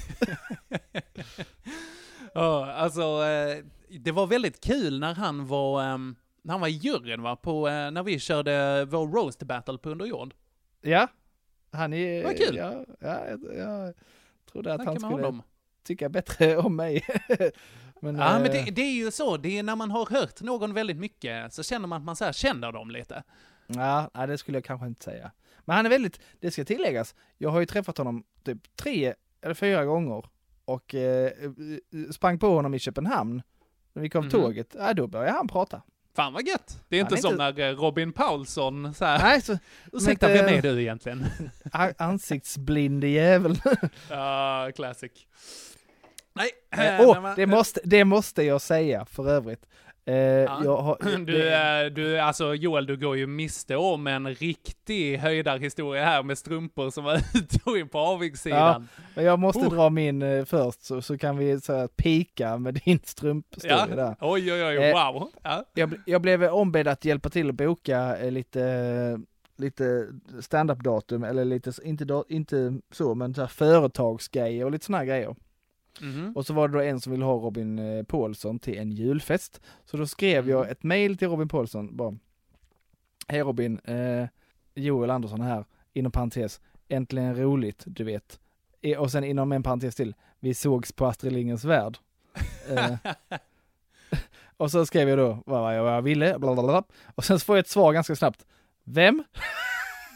Ja, alltså eh, det var väldigt kul när han var, ehm, när han var i juryn va, på, eh, när vi körde vår roast battle på Underjord.
Ja, han är...
Vad kul.
Ja, ja, jag, jag trodde att
Snacka
han skulle
honom.
tycka bättre om mig. men,
Ja, men
eh,
det, det är ju så, det är när man har hört någon väldigt mycket så känner man att man så känner dem lite.
ja, nej, det skulle jag kanske inte säga. Men han är väldigt, det ska tilläggas, jag har ju träffat honom typ tre eller fyra gånger och eh, sprang på honom i Köpenhamn. När vi kom
Mhm.
tåget, ja, då började han prata.
Fan vad gött! Det är inte
är
som
inte-
när eh, Robin Paulsson så här,
Nej, så
ursäkta
inte-
vem är du egentligen?
ansiktsblind jävel.
Ja, classic. Nej, när man-
det, måste, det måste jag säga för övrigt. Eh, jag har,
Du,
det-
du, alltså Joel, du går ju miste om en riktig höjdarhistoria här med strumpor som var ute på avigsidan.
Men jag måste
Oh.
dra min eh, först så, så kan vi så här, pika med din strumpstory
Ja.
där.
Oj, oj, oj,
Eh,
wow. Ja.
Jag, jag blev ombedd att hjälpa till att boka eh, lite, lite stand-up datum eller lite, inte, inte så, men så här företagsgrejer och lite här grejer.
Mhm.
Och så var det då en som ville ha Robin eh, Paulsson till en julfest. Så då skrev jag
Mm.
ett mail till Robin Paulsson bara. Hej Robin, eh, Joel Andersson här, inom parentes, äntligen roligt, du vet. Och sen inom en parentes till, vi sågs på Astrid Lindgrens Värld. Eh, och så skrev jag då vad jag, vad jag ville, bla bla bla. Och sen så får jag ett svar ganska snabbt. Vem?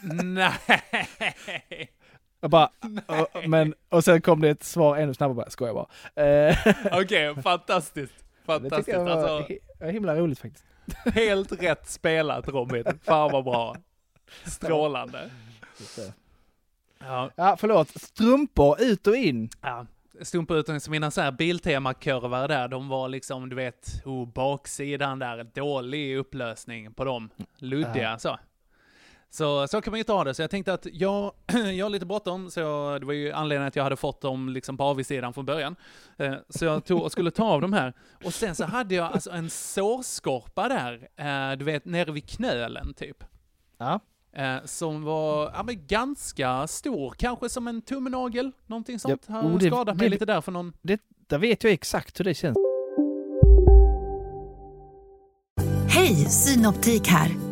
Nej!
Jag bara, och, men, och sen kom det ett svar ännu snabbare, skojar bara. Eh,
Okej, fantastiskt.
det tycker
Fantastiskt.
jag var
Alltså,
hi- himla roligt faktiskt.
helt rätt spelat Robin. Fan vad bra. Strålande. Ja,
Ja, förlåt. Strumpor ut och in.
ja. Stumpa ut som mina så här Biltema-kurvar där, de var liksom, du vet, oh, baksidan där, dålig upplösning på dem. Luddiga så. Så, så kan man ju inte ha det. Så jag tänkte att jag, jag har lite bråttom, så jag, det var ju anledningen att jag hade fått dem liksom på avsidan från början. Eh, Så jag tog och skulle ta av de här. Och sen så hade jag alltså en sårskorpa där, eh, du vet, nere vid knölen typ.
Ja.
Eh, som var ja, men ganska stor, kanske som en tumnagel, någonting sånt.
Ja,
Har
oh, det-
skadat mig
det-
lite där för någon...
Det, där vet jag exakt hur det känns.
Hej, Synoptik här.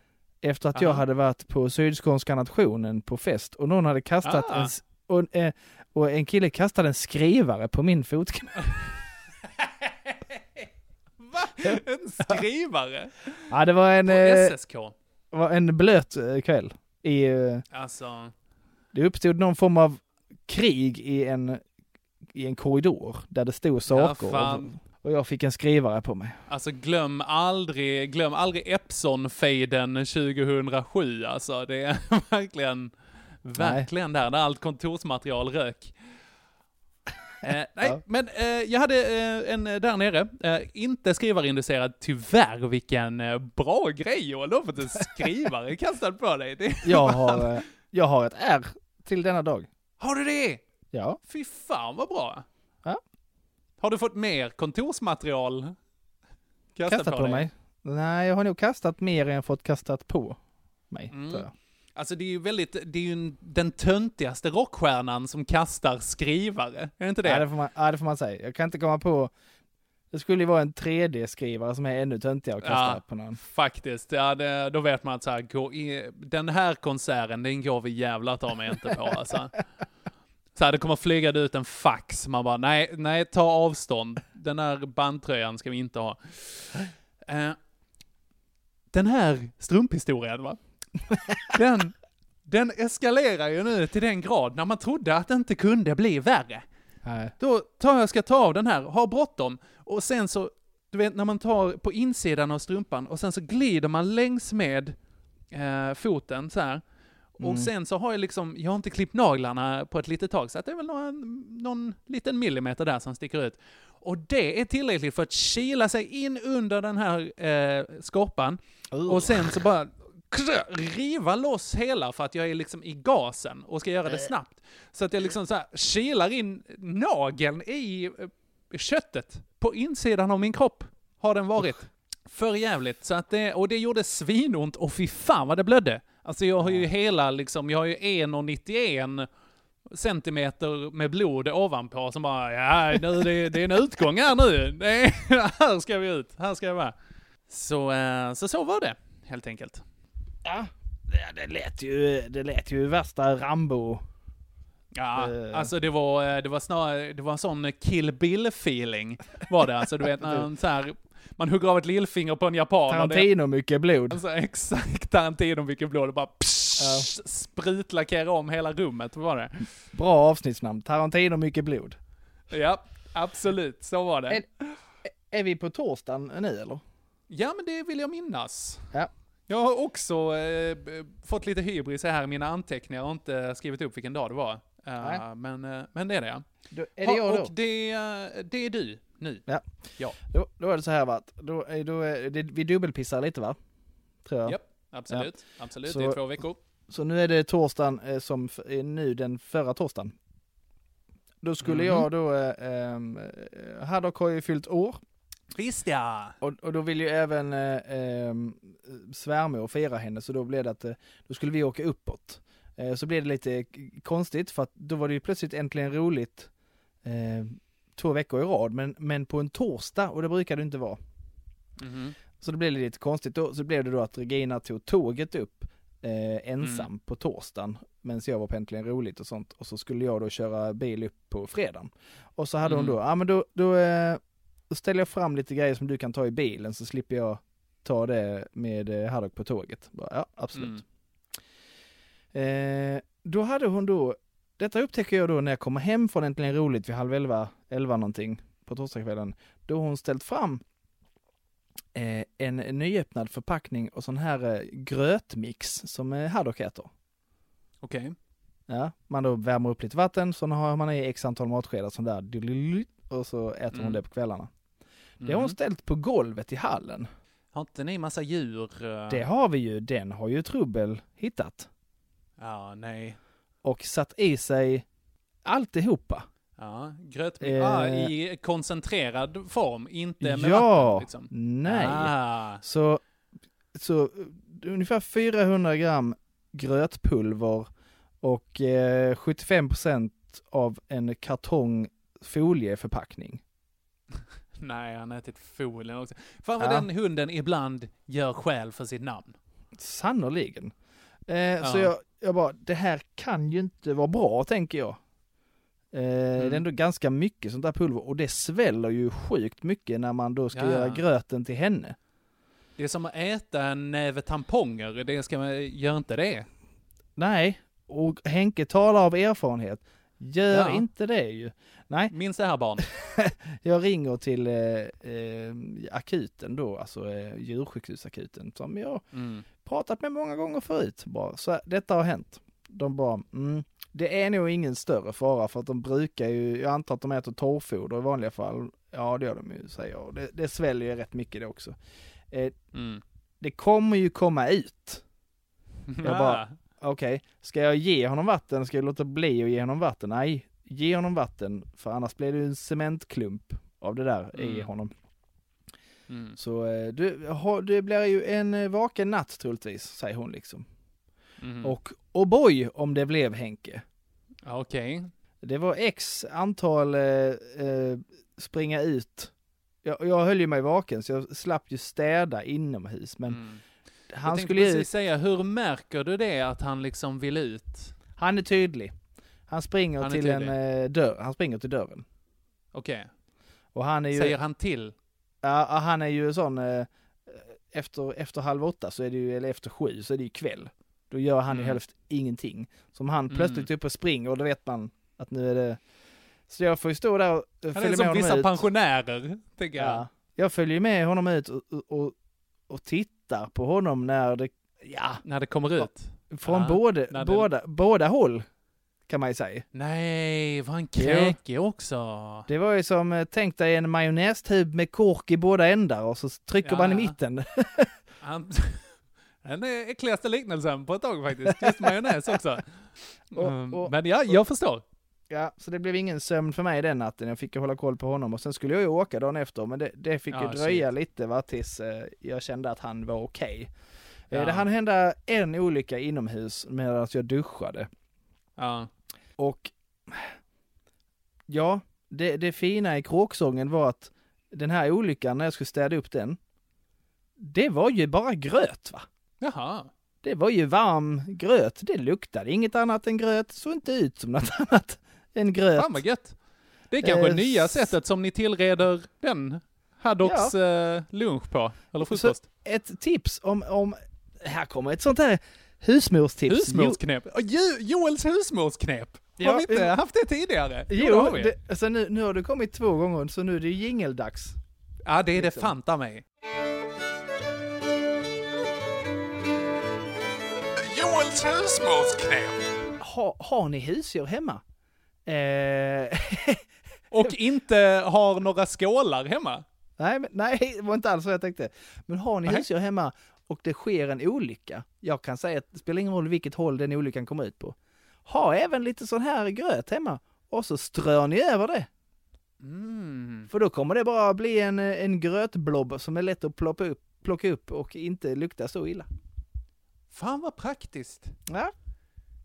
efter att jag
Aha.
hade varit på Sydskånska nationen på fest och någon hade kastat
Ah.
en, och, eh, och en kille kastade en skrivare på min fotknöl.
Va? En skrivare?
Ja, det var en,
På
eh,
SSK?
var en blöt eh, kväll. I, eh,
Alltså,
det uppstod någon form av krig i en, i en korridor där det stod saker. och,
fan.
Och jag fick en skrivare på mig.
alltså glöm aldrig, glöm aldrig Epson-fejden 2007 alltså. Det är verkligen Verkligen där, när allt kontorsmaterial rök. Eh, nej,
Ja.
men eh, jag hade eh, en där nere, eh, inte skrivarinducerad, tyvärr vilken eh, bra grej Joel, du har fått en skrivare kastad på dig. Det,
Jag har, eh, jag har ett R till denna dag.
Har du det?
Ja.
Fy fan vad bra. Har du fått mer kontorsmaterial kastat,
Kastat på,
dig?
mig. Nej, jag har nog kastat mer än fått kastat på mig,
Mm.
tror jag.
Alltså det är ju väldigt, det är ju en, den töntigaste rockstjärnan som kastar skrivare, är det inte det?
Ja, det, får man, ja, det får man säga. Jag kan inte komma på... Det skulle ju vara en 3D-skrivare som är ännu töntigare att kasta
Ja.
på någon.
Faktiskt, ja det, då vet man att så här, gå i, den här konserten, den går vi jävlar ta mig inte på alltså. Så här, det kommer flyga ut en fax, man bara nej, nej ta avstånd. Den här bandtröjan ska vi inte ha. Eh, den här strumphistorien va, den, den eskalerar ju nu till den grad när man trodde att det inte kunde bli värre.
Nej.
Då tar jag, ska ta av den här, har bråttom, och sen så, du vet när man tar på insidan av strumpan och sen så glider man längs med eh, foten så här. Och
Mm.
sen så har jag liksom, jag har inte klippt naglarna på ett litet tag, så att det är väl någon, någon liten millimeter där som sticker ut. Och det är tillräckligt för att kila sig in under den här eh, skorpan, och sen så bara riva loss hela för att jag är liksom i gasen och ska göra det snabbt. Så att jag liksom så här kilar in nageln i eh, köttet på insidan av min kropp, har den varit. För jävligt. Så att det, och det gjorde svinont och fy fan vad det blödde. Alltså jag har ju hela liksom, jag har ju 1,91 centimeter med blod ovanpå som bara, ja nu, det, det är en utgång här nu. Är, här ska vi ut, här ska jag vara. Så, eh, så så var det, helt enkelt.
Ja, det, det, lät ju, det lät ju värsta Rambo.
Ja,
Eh.
alltså det var, eh, det var snarare, det var en sån kill bill-feeling var det. Alltså du vet när man så här, man hugger av ett lillfinger på en japan.
Tarantino mycket blod.
Alltså exakt Tarantino mycket blod, det bara psh, sprutlackerar om hela rummet, var det?
Bra avsnittsnamn. Tarantino mycket blod.
Ja, absolut, så var det.
Är, är vi på torsdagen nu eller?
Ja, men det vill jag minnas.
Ja.
Jag har också eh, fått lite hybris här i mina anteckningar och inte skrivit upp vilken dag det var.
Nej.
men, eh, men det är det ja.
Då, är det jag då?
Och det, eh, det är du nu.
Ja.
Ja.
Då, då är det så här va, att då, är- då är, det, vi dubbelpissar lite va? Tror jag.
Japp, absolut. Absolut,
Så-
det är två veckor.
Så nu är det torsdagen eh, som är nu den förra torsdagen. Då skulle
Mhm.
jag då, eh, ehm, eh, Haddock har ju fyllt år.
Visst ja!
Och, och då vill ju även eh, ehm, svärmor fira henne, så då blev det att eh, då skulle vi åka uppåt. Eh, så blev det lite konstigt för att då var det ju plötsligt äntligen roligt eh, två veckor i rad, men, men på en torsdag och det brukar det inte vara.
Mhm.
Så det blev lite konstigt då, så blev det då att Regina tog tåget upp eh, ensam
Mm.
på torsdagen medan jag var på Äntligen Roligt och sånt och så skulle jag då köra bil upp på fredagen. Och så hade hon
Mm.
då, ja men då, då, eh, då ställer jag fram lite grejer som du kan ta i bilen så slipper jag ta det med eh, Haddock på tåget. Bara, ja, absolut. Eh, då hade hon då, detta upptäcker jag då när jag kommer hem från Äntligen Roligt vid halv elva, elva någonting på torsdagskvällen. Då har hon ställt fram eh, en nyöppnad förpackning och sån här eh, grötmix som eh, Haddock äter.
Okej.
Ja, man då värmer upp lite vatten, så har man i x antal matskedar sån där och så äter hon
Mm.
det på kvällarna. Det har hon
Mhm.
ställt på golvet i hallen.
Har inte ni massa djur? eh?
Det har vi ju, den har ju Trubbel hittat.
Ja, nej.
Och satt i sig alltihopa.
Ja, grötmix.
Eh.
Ah, I koncentrerad form, inte med
ja,
vatten liksom.
nej.
Ah.
Så, så eh, ungefär 400 gram grötpulver och eh, 75% av en kartong folieförpackning.
Nej, han har ätit folien också. Fan vad
Ja.
den hunden ibland gör skäl för sitt namn.
Sannoliken. Eh, Så
Ja.
jag, jag bara, det här kan ju inte vara bra tänker jag. Eh, Det är ändå ganska mycket sånt där pulver och det sväller ju sjukt mycket när man då ska
Ja.
göra gröten till henne.
Det är som att äta en näve tamponger, det ska man, gör inte det.
Nej, och Henke talar av erfarenhet. Gör
Ja.
inte det ju. Nej.
Minns det här barn.
jag ringer till eh, eh, akuten då, alltså eh, djursjukhusakuten som jag
Mm.
Pratat med många gånger förut. Bara, så detta har hänt. De bara, mm, det är nog ingen större fara för att de brukar ju, jag antar att de äter torrfoder i vanliga fall. Ja det gör de ju säger jag. Det, det sväljer ju rätt mycket det också. Eh,
Mm.
det kommer ju komma ut. Jag bara, okej, ska jag ge honom vatten? Ska jag låta bli att ge honom vatten? Nej, ge honom vatten för annars blir det ju en cementklump av det där i
Mm.
honom.
Mm.
Så eh, du, det blir ju en eh, vaken natt troligtvis, säger hon liksom.
Mhm.
Och oh boy om det blev Henke.
Okej.
Det var x antal eh, eh, springa ut. Jag, jag höll ju mig vaken så jag slapp ju städa inomhus men
Mm. Jag
han
tänkte
skulle
precis säga, hur märker du det att han liksom vill ut?
Han är tydlig. Han springer
Han
till en
tydlig.
eh, dörr, han springer till dörren.
Okej.
Och han är ju...
Säger han till?
Ja, han är ju sån, eh, efter, efter halv åtta så är det ju, eller efter sju så är det ju kväll. Då gör han ju
Mm.
helst ingenting. Som han
Mm.
plötsligt är uppe och springer och då vet man att nu är det... Så jag får ju stå där och eh,
Han är
följa med
som
honom
vissa
ut.
pensionärer, tänker jag.
Ja. Jag följer med honom ut och, och, och, tittar på honom när det, ja,
När det kommer ut?
från
Ja,
både, båda, båda håll kan man ju säga.
Nej, var han kräkig också?
Det var ju som, eh, tänk dig en majonnästub med kork i båda ändar och så trycker
Ja,
man i
ja.
mitten.
Han, den äckligaste liknelsen på ett tag faktiskt. Just majonnäs också.
Och-
Mm,
och-
Men ja, jag förstår.
Ja, så det blev ingen sömn för mig den natten. Jag fick ju hålla koll på honom och sen skulle jag ju åka dagen efter men det, det fick
Ja,
ju dröja lite va tills eh, jag kände att han var okej.
Ja.
Eh, det hann hända en olycka inomhus medan jag duschade.
Ja.
Och ja, det, det fina i kråksången var att den här olyckan när jag skulle städa upp den, det var ju bara gröt va?
Jaha.
Det var ju varm gröt, det luktade inget annat än gröt, såg inte ut som något annat än gröt.
Fan vad gött. Det är kanske
Eh,
nya sättet som ni tillreder den Haddocks eh, lunch på. Eller frukost.
Så ett tips om, om, här kommer ett sånt här husmorstips.
Husmorsknep. Jo, Joels husmorsknep.
Ja,
har vi inte haft det tidigare?
Jo,
det
jo
har vi.
det, alltså nu, nu har det kommit två gånger så nu är det jingeldags.
Ja, det är det
liksom.
fanta mig. Joels husmorsknep.
Ha, har ni husdjur hemma? Eh,
Och inte har några skålar hemma.
nej, men, nej, det var inte alls vad jag tänkte. Men har ni
Nej.
husdjur hemma och det sker en olycka, jag kan säga att det spelar ingen roll vilket håll den olyckan kommer ut på. Ha även lite sån här gröt hemma och så strör ni över det.
Mm.
För då kommer det bara bli en, en grötblob som är lätt att plocka upp, plocka upp och inte lukta så illa.
Fan vad praktiskt.
Ja.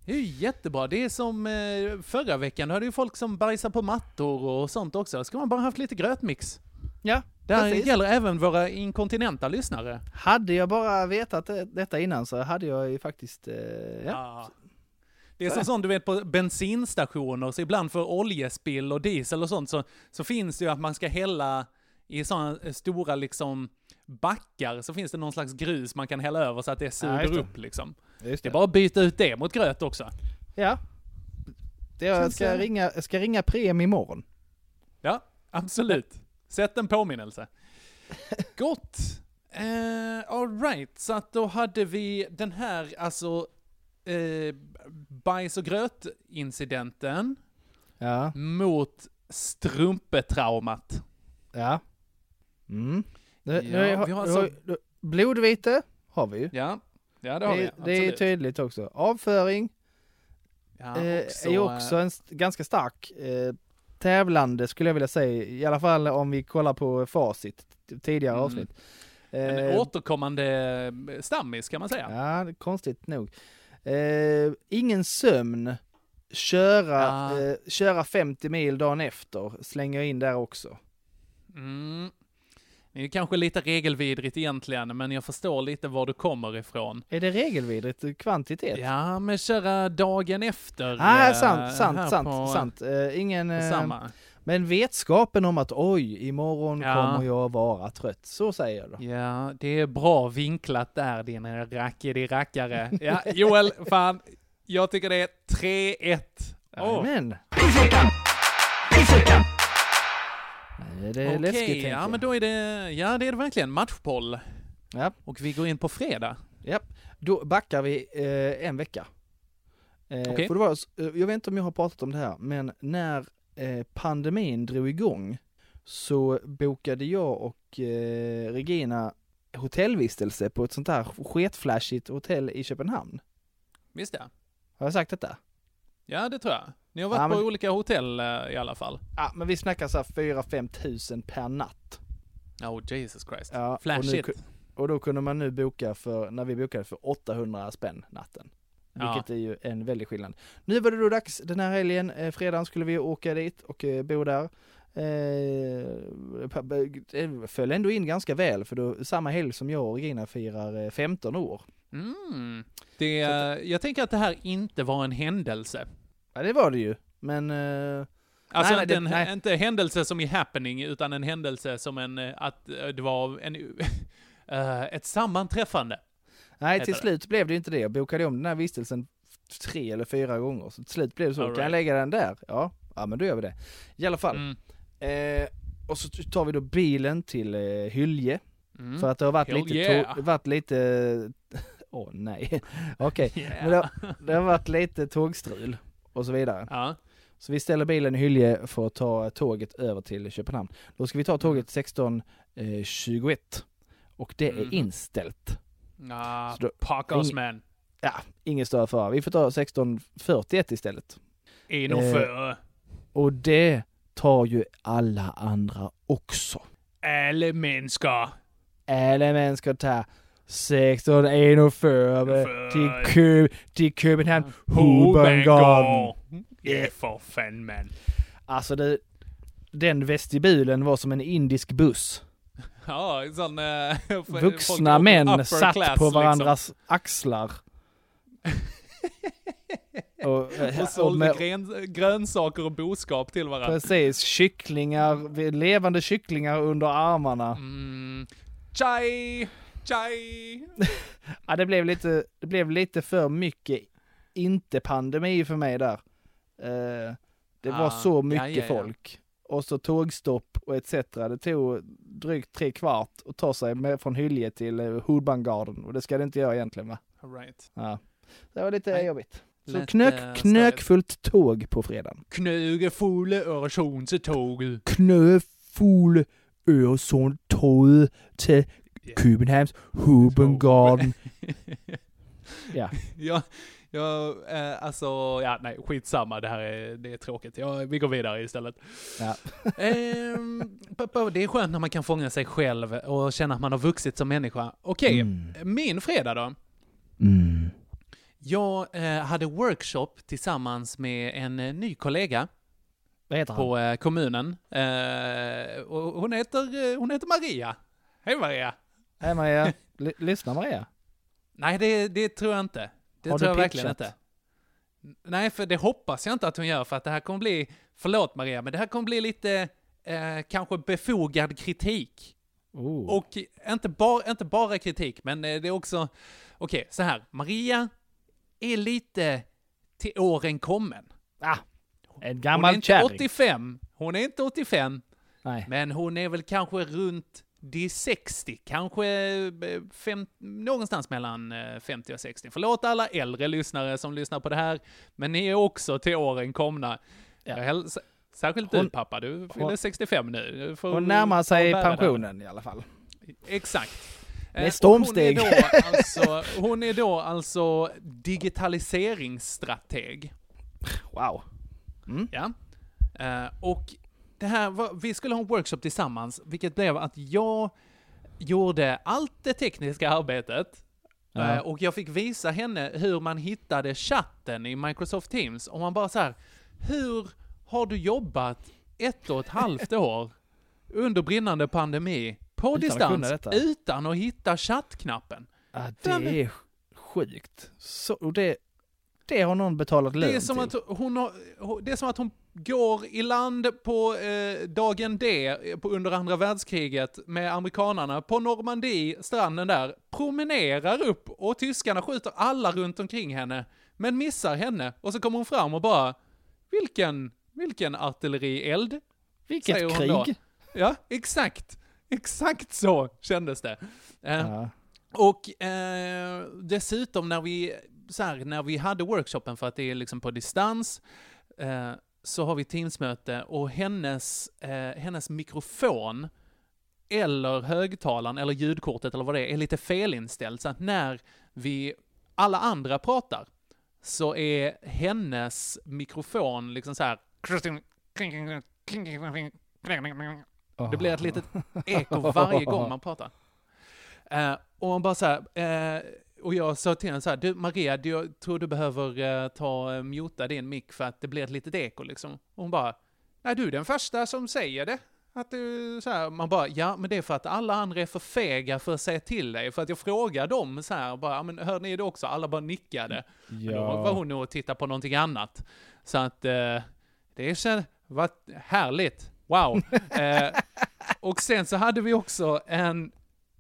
Det är ju jättebra. Det är som eh, förra veckan, då hade ju folk som bajsar på mattor och sånt också. Ska man bara haft lite grötmix.
Ja,
Det här
precis.
gäller även våra inkontinenta lyssnare.
Hade jag bara vetat det, detta innan så hade jag ju faktiskt, eh, ja.
Ja. Det är som sånt du vet på bensinstationer, så ibland för oljespill och diesel och sånt så, så finns det ju att man ska hälla i sådana stora liksom backar så finns det någon slags grus man kan hälla över så att det
Ja,
suger
det.
upp liksom.
Just
Det är bara att byta ut det mot gröt också.
Ja. Det jag ska, ringa, ska ringa Prem imorgon.
Ja, absolut. Sätt en påminnelse. Gott. Uh, Alright, så att då hade vi den här, alltså, eh, bajs och gröt-incidenten
Ja.
mot strumpetraumat.
Ja. Mm. Nu,
Ja,
har,
vi har alltså-
blodvite har vi ju.
Ja, ja det har vi.
det, det är
absolut.
tydligt också. Avföring
Ja,
eh,
också,
är ju också en ganska stark eh, tävlande skulle jag vilja säga. I alla fall om vi kollar på facit tidigare
Mm.
avsnitt.
En
Eh,
återkommande eh, stammis kan man säga.
Ja, konstigt nog. Eh, ingen sömn. Köra,
Ja.
eh, köra 50 mil dagen efter slänger jag in där också.
Mm. Det är kanske lite regelvidrigt egentligen, men jag förstår lite var du kommer ifrån.
Är det regelvidrigt kvantitet?
Ja, men köra dagen efter.
Ah,
eh,
sant, sant, sant,
på-
sant. Eh, ingen... eh,
Samma.
men vetskapen om att oj, imorgon
Ja.
kommer jag vara trött. Så säger jag då.
Ja, det är bra vinklat där din rackedi rackare. Ja, Joel, fan, jag tycker det är 3-1. Åh.
Men. Det är
Okej,
läskigt tänker
ja
jag.
men då är det, ja det är det verkligen, matchboll.
Ja.
Och vi går in på fredag.
Ja, då backar vi eh, en vecka. Eh,
Okej.
för det var, s- eh, jag vet inte om jag har pratat om det här, men när eh, pandemin drog igång så bokade jag och eh, Regina hotellvistelse på ett sånt här sketflashigt hotell i Köpenhamn.
Visst det?
Har jag sagt detta?
Ja, det tror jag. Ni har varit
Ja, men-
på olika hotell eh, i alla fall.
Ja, men vi snackar så här 4-5 tusen per natt.
Oh, Jesus Christ.
Ja, och, nu,
Flashigt.
och då kunde man nu boka för, när vi bokade för 800 spänn natten.
Ja.
Vilket är ju en väldig skillnad. Nu var det då dags den här helgen, eh, fredagen skulle vi åka dit och eh, bo där. Eh, det föll ändå in ganska väl för då samma helg som jag och Regina firar eh, 15 år.
Mm. Det, jag tänker att det här inte var en händelse.
Ja det var det ju, men... Eh,
Alltså
nej,
inte,
det-
en,
nej.
inte händelse som i happening, utan en händelse som en, eh, att eh, det var en, ett sammanträffande.
Nej, till
det.
slut blev det inte det. Jag bokade om den här vistelsen tre eller fyra gånger. Så till slut blev det så.
All
Kan jag
right.
lägga den där? Ja, ja men då gör vi det. I alla fall.
Mm.
Eh, och så tar vi då bilen till eh, Hylje.
Mm.
För att det har varit
Hell
lite,
yeah.
to- varit lite, åh nej, okej.
Yeah.
Men det, har- det har varit lite tågstrul och så vidare.
Ja.
Så vi ställer bilen i Hylje för att ta tåget över till Köpenhamn. Då ska vi ta tåget 16.21 och det är
Mhm.
inställt.
Ah,
Så då-
man.
Ja, ingen större fara. Vi får ta 16.41 istället.
En och
Eh,
före.
Och det tar ju alla andra också.
Alla människor.
Alla män ska ta 16.41 till, Kö, till Köpenhamn Hovedbanegården.
Ja, för fan man.
Alltså det, den vestibulen var som en indisk buss.
Ja, sån... folk
Vuxna män satt
class,
på
liksom.
varandras axlar. och, eh,
Och sålde
med-
grön, grönsaker och boskap till varandra.
Precis, kycklingar, levande kycklingar under armarna.
Mm. Chai! Chai!
Ja, det blev lite, det blev lite för mycket inte pandemi för mig där. Eh, det var
Ah,
så
ja,
mycket
ja, ja.
folk. Och så tågstopp och etc. Det tog drygt tre kvart att ta sig med, från Hylje till eh, Hoodbangarden och det ska det inte göra egentligen va?
Right.
Ja. Det var lite
Nej,
jobbigt. Så knök, knökfullt tåg på fredagen.
Knögefulle Öresundståget.
Knöfull Øresundtåget till Københavns Hoodbangarden. Ja.
ja, ja, eh, alltså, ja, nej, skitsamma. Det här är, det är tråkigt. Ja, vi går vidare istället.
Ja.
Pa- det är skönt när man kan fånga sig själv och känna att man har vuxit som människa. Okej,
Mm.
min fredag då?
Mm.
Jag eh, hade workshop tillsammans med en eh, ny kollega
Vad heter han?
på eh, kommunen. Eh, hon, heter, eh, hon heter Maria. Hej Maria!
Hej Maria. L- lyssna Maria.
Nej, det, det tror jag inte. Det
Har
tror jag verkligen inte. Nej, för det hoppas jag inte att hon gör, för att det här kommer bli, förlåt Maria, men det här kommer bli lite, eh, kanske befogad kritik.
Oh.
Och inte, bara inte bara kritik, men eh, det är också, okej, så här, Maria är lite till åren kommen.
Ah, en
Hon är
gammal
inte
kärring.
85, hon är inte 85,
Nej.
men hon är väl kanske runt de 60, kanske eh, fem, någonstans mellan eh, 50 och 60. Förlåt alla äldre lyssnare som lyssnar på det här, men ni är också till åren komna. Häls- Särskilt du
Hon-
pappa, du fyller
hon-
65 nu. Du får
Hon närmar sig
det.
pensionen i alla fall.
Exakt.
Med
Eh,
stormsteg.
Hon är, då alltså, hon är då alltså digitaliseringsstrateg.
Wow. Mm.
Ja. Eh, och det här var, vi skulle ha en workshop tillsammans, vilket blev att jag gjorde allt det tekniska arbetet.
Ja.
Eh, och jag fick visa henne hur man hittade chatten i Microsoft Teams. Och man bara så här, hur har du jobbat ett och ett halvt år under brinnande pandemi på
Utan att
distans
detta?
utan att hitta chattknappen?
Ja, det är sjukt. Så, och det, det har någon betalat lön
Det är, som
till.
att hon har, det är som att hon går i land på eh, dagen D eh, på, under andra världskriget med amerikanarna på Normandie, stranden där, promenerar upp och tyskarna skjuter alla runt omkring henne, men missar henne och så kommer hon fram och bara vilken, vilken artillerield?
Vilket
säger hon då.
krig.
Ja, exakt. Exakt så kändes det. Eh,
Ja.
och eh, dessutom när vi så här, när vi hade workshopen, för att det är liksom på distans, eh, så har vi Teamsmöte och hennes, eh, hennes mikrofon eller högtalaren eller ljudkortet eller vad det är, är lite felinställd. Så att när vi, alla andra pratar, så är hennes mikrofon liksom så här. Det blir ett litet eko varje gång man pratar. Eh, och man bara så här, eh, och jag sa till henne så här, du Maria, du, jag tror du behöver eh, ta uh, muta din mick för att det blir ett litet eko liksom. Och hon bara, nej du är den första som säger det. Att du, så här, man bara, ja men det är för att alla andra är för fega för att säga till dig. För att jag frågar dem så här, bara, men hör ni det också? Alla bara nickade. Men då
Ja.
var hon nog och tittade på någonting annat. Så att eh, det är så, vad härligt. Wow. eh, och sen så hade vi också en,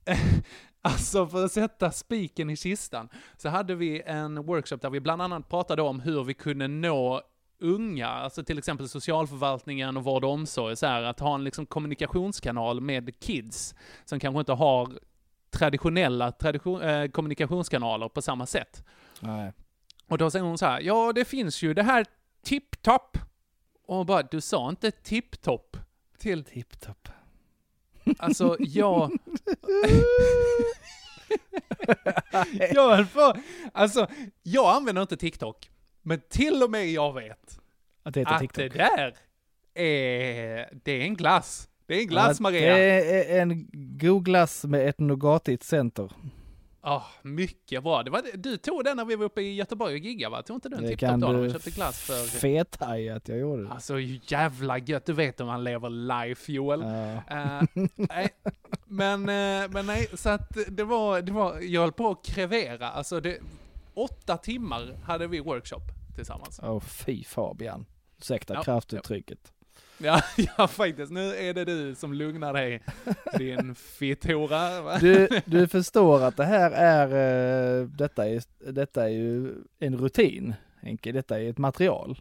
alltså för att sätta spiken i kistan, så hade vi en workshop där vi bland annat pratade om hur vi kunde nå unga, alltså till exempel socialförvaltningen och vård och omsorg, så här, att ha en liksom kommunikationskanal med kids som kanske inte har traditionella tradition, eh, kommunikationskanaler på samma sätt.
Nej.
Och då säger hon så här, ja det finns ju det här tipptopp. Och hon bara, du sa inte tipptopp till...
Tipptopp.
Alltså, jag... jag höll på... Alltså, jag använder inte TikTok. Men till och med jag vet
Att det heter
att
TikTok.
det där är... Det är en glass. Det är en glass,
Ja,
Maria.
Det är en god glass med ett nougatigt center.
Ja, mycket bra. Det var, du tog den när vi var uppe i Göteborg och giggade va? Tog inte du en tipptopp då när vi köpte glass för...
fethaja att jag gjorde det.
Alltså jävla gött, du vet om man lever life Joel. Eh, nej, men, eh, men nej, så att det var, det var, jag höll på att krevera, alltså det, åtta timmar hade vi workshop tillsammans.
Åh fy Fabian. Ursäkta
Ja,
kraftuttrycket.
Ja, ja faktiskt, nu är det du som lugnar dig, din fitthora.
Du, du förstår att det här är, eh, detta är, detta är ju en rutin, Henke. Detta är ett material.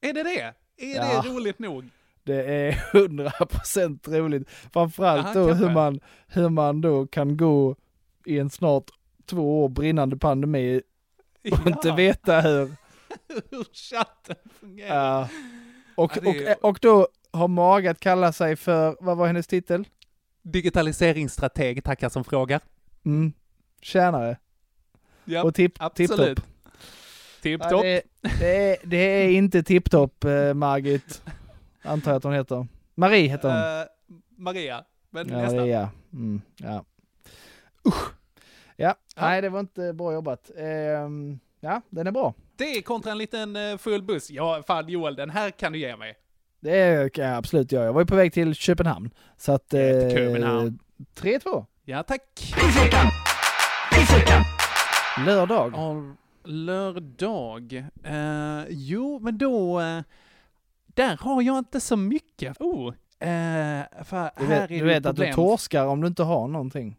Är det det? Är
Ja.
det roligt nog?
Det är hundra procent roligt. Framförallt
Aha,
då hur man, hur man då kan gå i en snart två år brinnande pandemi och
Ja.
inte veta hur.
Hur chatten fungerar.
Ja. Och,
Ja, är-
och, och då har mage att kalla sig för, vad var hennes titel?
Digitaliseringsstrateg, tackar som frågar.
Mm. Tjänare.
Ja,
och tipp, tipptopp.
Tipptopp.
Ja, det, det, är, det är inte tipptopp, eh, Margit. Antar jag att hon heter. Marie heter hon.
Eh, Maria, men
ja,
nästan.
Maria. Mm, ja. Usch. Ja, nej det var inte bra jobbat. Ehm, ja, den är bra.
Det är kontra en liten eh, full buss. Ja, fan Joel, den här kan du ge mig.
Det kan jag absolut göra. Jag var ju på väg till Köpenhamn. Så att... Eh,
Köpenhamn.
3-2.
Ja, tack.
Lördag.
All, lördag. Eh, jo, men då... Eh, där har jag inte så mycket. Oh, eh, för
Du
här
vet,
är
du vet att du torskar om du inte har någonting.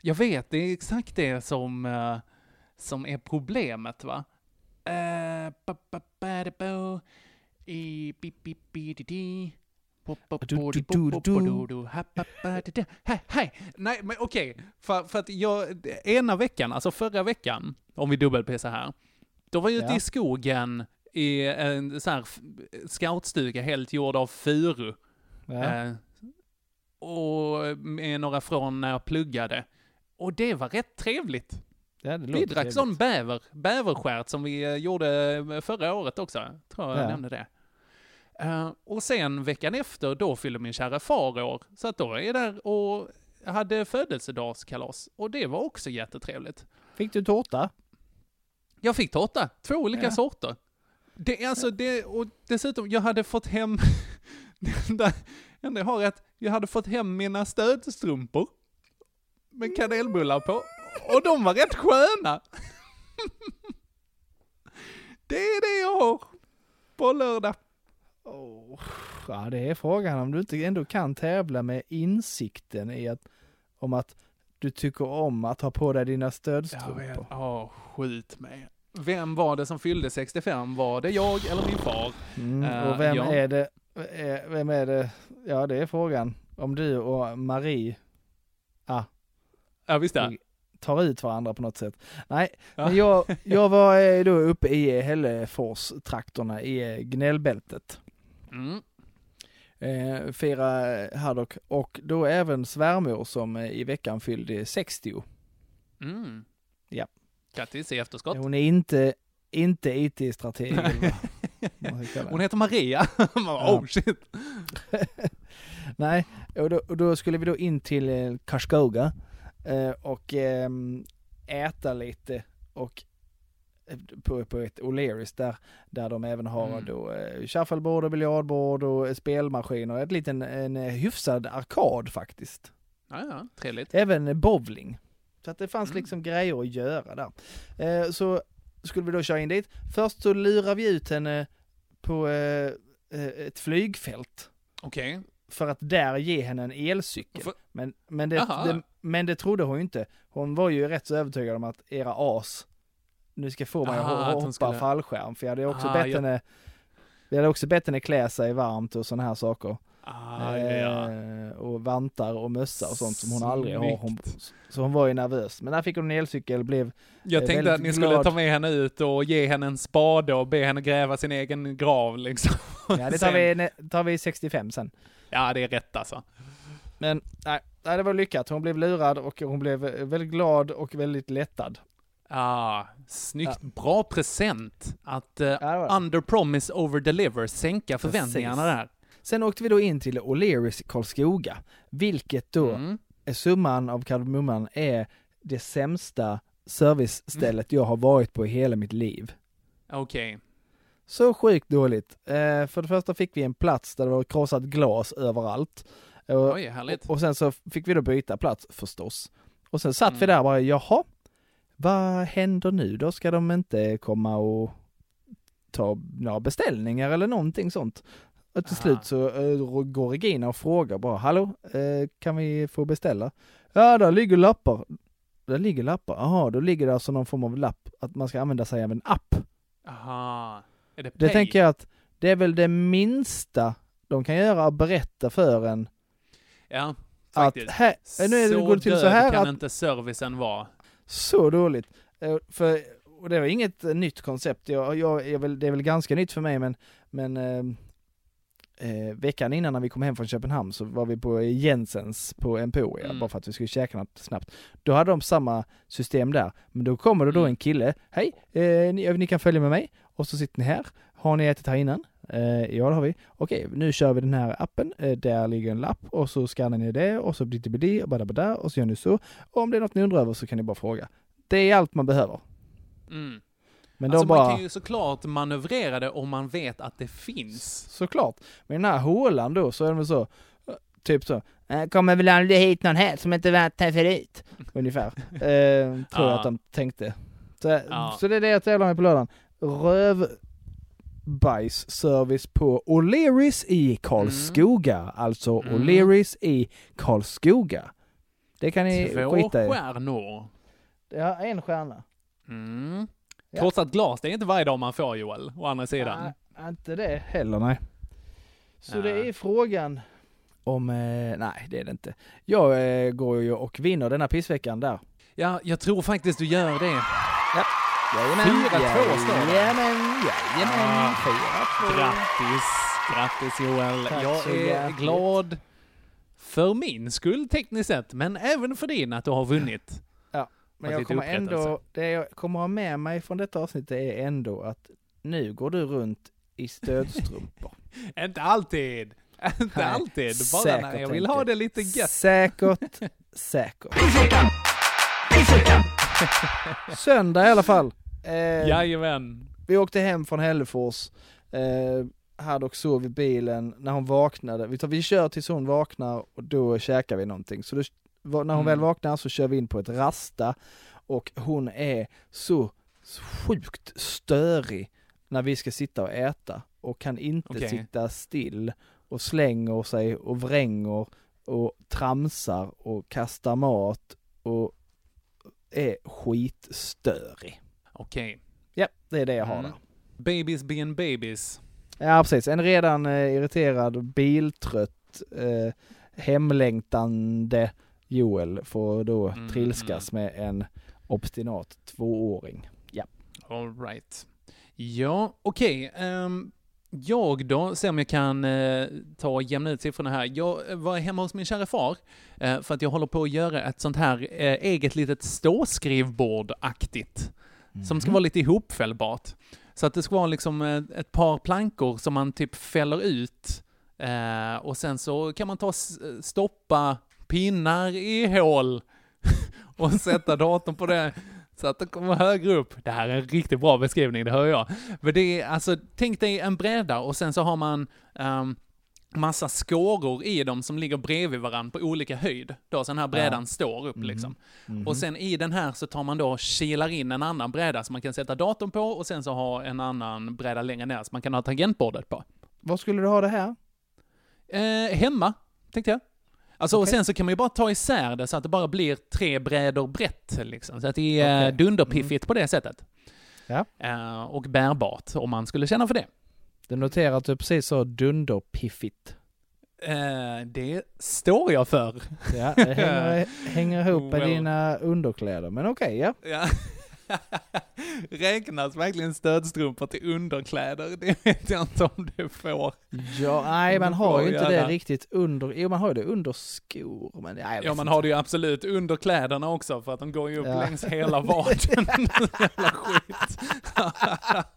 Jag vet, det är exakt det som, som är problemet va. Nej, men okej. För, för att jag, ena veckan, alltså förra veckan, om vi dubbelpissar här, då var jag ute
Ja.
i skogen i en sån här scoutstuga helt gjord av furu.
Ja.
Eh, och med några från när jag pluggade. Och det var rätt trevligt.
Ja, det
Vi drack sån bäver, bäverskärt som vi eh, gjorde förra året också. Tror jag
Ja.
jag nämnde det. Eh, och sen veckan efter, då fyllde min kära far år. Så att då är jag där och hade födelsedagskalas. Och det var också jättetrevligt.
Fick du tårta?
Jag fick tårta, två olika
Ja.
sorter. Det är alltså det, och dessutom, jag hade fått hem, det enda, enda jag har är att jag hade fått hem mina stödstrumpor med kanelbullar på, och de var rätt sköna. Det är det jag har på lördag.
Oh, ja, det är frågan om du inte ändå kan tävla med insikten i att, om att du tycker om att ha på dig dina stödstrumpor.
ja, skjut mig. Vem var det som fyllde 65? Var det jag eller min far?
Mm,
Eh,
och vem
ja.
är det, eh, vem är det, ja det är frågan. Om du och Marie, ah,
Ja, visst det.
Tar ut varandra på något sätt. Nej, men jag, jag var eh, då uppe i Hällefors-trakterna i gnällbältet.
Mm.
Eh, fira Haddock och då även svärmor som eh, i veckan fyllde 60.
Mm.
Ja.
Grattis i efterskott.
Hon är inte, inte IT-strateg.
Hon heter Maria. Oh shit.
Nej, och då, och då skulle vi då in till eh, Karlskoga eh, och ehm, äta lite och eh, på, på ett O'Learys där, där de även har
Mm.
då eh, shuffleboard och biljardbord och eh, spelmaskiner, ett liten, en eh, hyfsad arkad faktiskt.
Ja, ja, trevligt.
Även eh, bowling. Så att det fanns
Mm.
liksom grejer att göra där. Eh, så skulle vi då köra in dit. Först så lurar vi ut henne på eh, eh, ett flygfält
Okej.
för att där ge henne en elcykel.
För-
Men, men, det, det, men det trodde hon ju inte. Hon var ju rätt så övertygad om att era as, nu ska få mig
Aha,
att
att
hoppa
skulle-
fallskärm. För jag hade också
Ah,
bett
jag-
henne, vi hade också bett henne klä sig varmt och sådana här saker.
Ah, ja.
Eh, och vantar och mössa och sånt som hon aldrig har. Hon, så hon var ju nervös. Men där fick hon en elcykel, blev
Jag
eh,
tänkte att ni skulle
glad.
ta med henne ut och ge henne en spade och be henne gräva sin egen grav liksom.
Ja, det tar
Sen-
vi, tar vi 65 sen.
Ja, det är rätt alltså.
Men nej, nej, det var lyckat. Hon blev lurad och hon blev eh, väldigt glad och väldigt lättad.
Ah, snyggt. Bra present. Att uh,
det.
under promise over deliver, sänka förväntningarna
Precis.
där.
Sen åkte vi då in till O'Learys i Karlskoga, vilket då
Mm.
är summan av kardemumman är det sämsta servicestället jag har varit på i hela mitt liv.
Okej.
Så sjukt dåligt. Eh, för det första fick vi en plats där det var krossat glas överallt. Och,
Oj, härligt.
och, sen så fick vi då byta plats förstås. Och sen satt vi
Mm.
där och bara, jaha, vad händer nu då? Ska de inte komma och ta några beställningar eller någonting sånt? Och till
Aha.
slut så eh, går Regina och frågar bara, hallå, eh, kan vi få beställa? Ja, där ligger lappar. Där ligger lappar, jaha, då ligger det alltså någon form av lapp att man ska använda sig av en app.
Aha. Är det
Det
pay?
tänker jag att det är väl det minsta de kan göra berätta för en
Ja,
att
faktiskt.
här, nu är det,
så
går det till så
död
här
kan
att
inte servicen vara.
så dåligt. Eh, För, och det var inget eh, nytt koncept, jag, jag, jag, väl, det är väl ganska nytt för mig men, men eh, eh, veckan innan när vi kom hem från Köpenhamn så var vi på Jensens på Emporia
Mm.
bara för att vi skulle käka något snabbt. Då hade de samma system där, men då kommer det då
Mm.
en kille, hej, eh, ni, ni kan följa med mig och så sitter ni här, har ni ätit här innan? Eh, ja det har vi. Okej, nu kör vi den här appen, eh, där ligger en lapp och så skannar ni det och så blir det det och bara bara och så gör ni så. Och om det är något ni undrar över så kan ni bara fråga. Det är allt man behöver.
Mm.
Men
alltså
bara,
man kan ju såklart manövrera det om man vet att det finns.
såklart. Men den här hålan då så är det väl så, eh, typ så, "Eh, kommer väl aldrig hit någon här som inte varit här förut. Ungefär. Eh, tror jag
Ja.
att de tänkte. Så,
Ja.
så det är det jag tävlar med på lördagen. Rövbajsservice på O'Learys i Karlskoga. Alltså
Mm.
O'Learys i Karlskoga. Det kan ni
Två
skita i.
stjärnor.
Ja, en stjärna.
Mm.
Ja.
Krossat glas, det är inte varje dag man får Joel, å andra sidan.
Nej, inte det heller nej. Så
Ja.
det är frågan om, eh, nej det är det inte. Jag eh, går ju och vinner denna pissveckan där.
Ja, jag tror faktiskt du gör det.
Jajamän,
4-2 står det.
Jajamän, jajamän,
Ah,
4-2.
Grattis, grattis Joel.
Tack
jag är
hjärtligt.
glad för min skull tekniskt sett, men även för din att du har vunnit.
Ja, men jag kommer ändå, det jag kommer ha med mig från detta avsnitt är ändå att nu går du runt i stödstrumpor.
Inte alltid. Inte
Nej,
alltid. Bara
säkert,
när jag vill ha det lite gött.
Säkert, säkert. Söndag i alla fall. Eh,
Jajamän.
Vi åkte hem från Hällefors, eh, hade och sov i bilen, när hon vaknade, vi, tar, vi kör tills hon vaknar och då käkar vi någonting. Så då, när hon
Mm.
väl vaknar så kör vi in på ett rasta och hon är så sjukt störig när vi ska sitta och äta och kan inte
Okej.
sitta still och slänger sig och vränger och tramsar och kastar mat och är skitstörig.
Okej.
Ja, det är det jag har
Mm.
där.
Babies being babies.
Ja precis, en redan eh, irriterad, biltrött, eh, hemlängtande Joel får då
Mm.
trilskas med en obstinat tvååring. Ja.
All right. Ja, okej. ehm, jag då, se om jag kan eh, ta och jämna ut siffrorna här. Jag var hemma hos min kära far, eh, för att jag håller på att göra ett sånt här eh, eget litet ståskrivbord-aktigt. Som ska vara lite ihopfällbart. Så att det ska vara liksom eh, ett par plankor som man typ fäller ut. Eh, och sen så kan man ta s- stoppa pinnar i hål och sätta datorn på det så att det kommer högre upp. Det här är en riktigt bra beskrivning, det hör jag. Men det är alltså, tänk dig en bräda och sen så har man um, massa skåror i dem som ligger bredvid varandra på olika höjd. Då så den här brädan
Ja.
står upp
Mhm.
liksom.
Mhm.
Och sen i den här så tar man då och kilar in en annan bräda som man kan sätta datorn på och sen så ha en annan bräda längre ner som man kan ha tangentbordet på.
Var skulle du ha det här?
Eh, hemma, tänkte jag. Alltså och
Okej.
sen så kan man ju bara ta isär det så att det bara blir tre brädor brett liksom. Så att det är okay. dunderpiffigt på det sättet.
Ja.
Eh, och bärbart om man skulle känna för det.
Du noterar att du precis sa dunderpiffigt.
Eh, det står jag för.
Ja, det hänger, hänger ihop med
Well.
dina underkläder, men okej, ja.
Ja. Räknas verkligen stödstrumpor till underkläder? Det vet jag inte om det får.
Ja, nej, man har ju inte det riktigt under, jo man har ju det under skor, men nej,
Ja, man
inte.
har det ju absolut under kläderna också för att de går ju upp
Ja.
längs hela vaden. Jävla skit.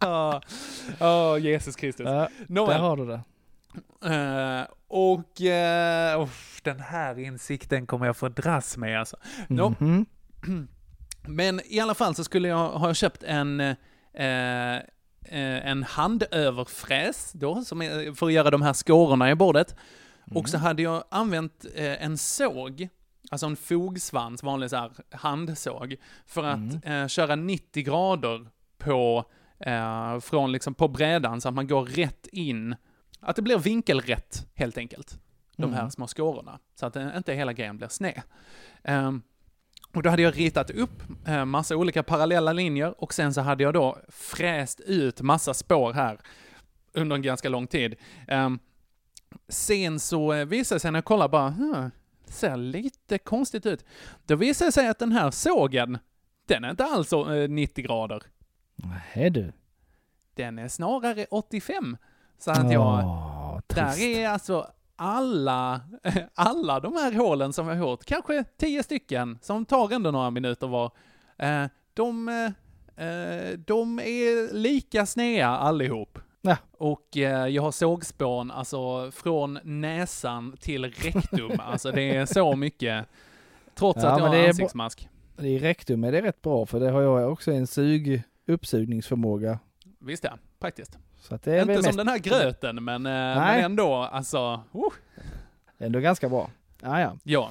Åh, Jesus Kristus.
Ja,
Nåväl.
där har du det.
Eh, och uh, den här insikten kommer jag få dras med alltså. Nå,
Mhm.
Men i alla fall så skulle jag ha köpt en, eh, eh, en handöverfräs då, som är, för att göra de här skårorna i bordet. Och så hade jag använt eh, en såg, alltså en fogsvans, vanlig så här handsåg, för att eh, köra 90 grader på, eh, från liksom på brädan så att man går rätt in, att det blir vinkelrätt helt enkelt. De här
Mm.
små skårorna, så att eh, inte hela grejen blir sned. Ehm, och då hade jag ritat upp eh, massa olika parallella linjer och sen så hade jag då fräst ut massa spår här under en ganska lång tid. Ehm, sen så eh, visade det sig när jag kollade bara, det ser lite konstigt ut. Då visade det sig att den här sågen, den är inte alls så, eh, 90 grader.
Nej du.
Den är snarare 85. Så att jag,
Åh,
där är alltså alla, alla de här hålen som jag har gjort, kanske tio stycken, som tar ändå några minuter var, eh, de, eh, eh, de är lika sneda allihop.
Ja.
Och jag har sågspån, alltså från näsan till rektum, alltså det är så mycket, trots
Ja,
att jag har
det är bra-
ansiktsmask.
I rektum är det rätt bra, för det har jag också en sug, uppsugningsförmåga.
Visst ja, praktiskt.
Så att det är
Inte som
mest,
den här gröten, men, eh, men ändå, alltså, uh,
ändå ganska bra. Ja, ja.
ja.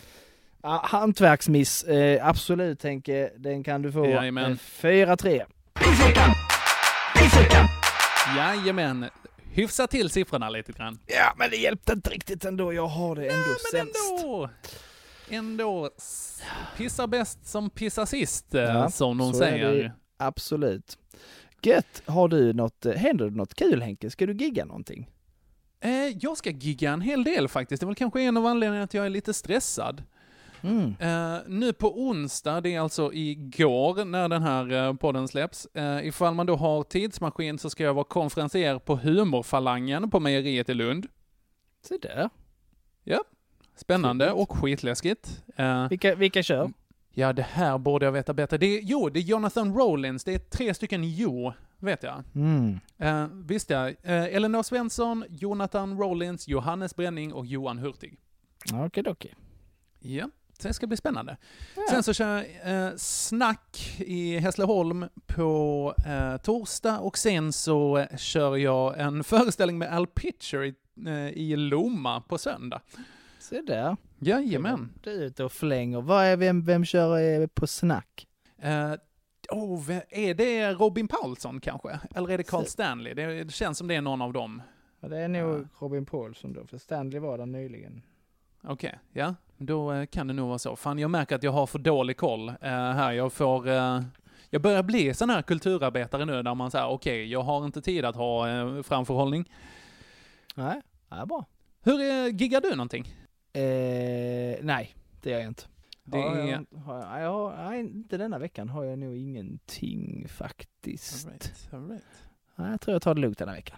Ja, hantverksmiss, eh, absolut Henke, den kan du få.
Jajamän.
Eh, 4-3.
Jajamän. Hyfsa till siffrorna lite grann.
Ja, men det hjälpte inte riktigt ändå. Jag har det ändå sämst.
Ändå, ändå s- pissar bäst som pissar sist, eh,
Ja,
som de säger.
Absolut. Gött. Har du något, eh, händer det något kul Henke? Ska du gigga någonting?
Eh, jag ska gigga en hel del faktiskt. Det är väl kanske en av anledningarna att jag är lite stressad.
Mm.
Eh, nu på onsdag, det är alltså igår när den här eh, podden släpps. Eh, ifall man då har tidsmaskin så ska jag vara konferencier på Humorfalangen på mejeriet i Lund.
Se där.
Ja, spännande och skitläskigt. Eh,
Vilka, vilka kör?
Ja, det här borde jag veta bättre. Det är, jo, det är Jonathan Rollins. Det är tre stycken Jo, vet jag.
Mm.
Uh, visst ja. Uh, Elinor Svensson, Jonathan Rollins, Johannes Bränning och Johan Hurtig.
Okej, okej.
Ja, så det ska bli spännande. Sen så kör jag uh, Snack i Hässleholm på uh, torsdag och sen så eh, kör jag en föreställning med Al Pitcher i, eh, i Lomma på söndag.
Se där.
Jajamän.
Du är ute och flänger. Vad är, vem, vem kör eh, på snack?
Uh, oh, är det Robin Paulsson kanske? Eller är det Carl Stanley? Det, det känns som det är någon av dem.
Ja, det är nog Robin Paulsson då, för Stanley var där nyligen.
Okej, ja. Då eh, kan det nog vara så. Fan, jag märker att jag har för dålig koll eh, här. Jag får... eh, jag börjar bli sån här kulturarbetare nu där man säger okej, jag har inte tid att ha framförhållning.
Nej, ja, bra.
Hur eh, giggar du någonting?
Eh, nej, det gör jag inte.
Det
har jag,
är...
har jag, jag har, nej, inte denna veckan har jag nog ingenting faktiskt.
All right, all right.
Nej, jag tror jag tar det lugnt denna veckan.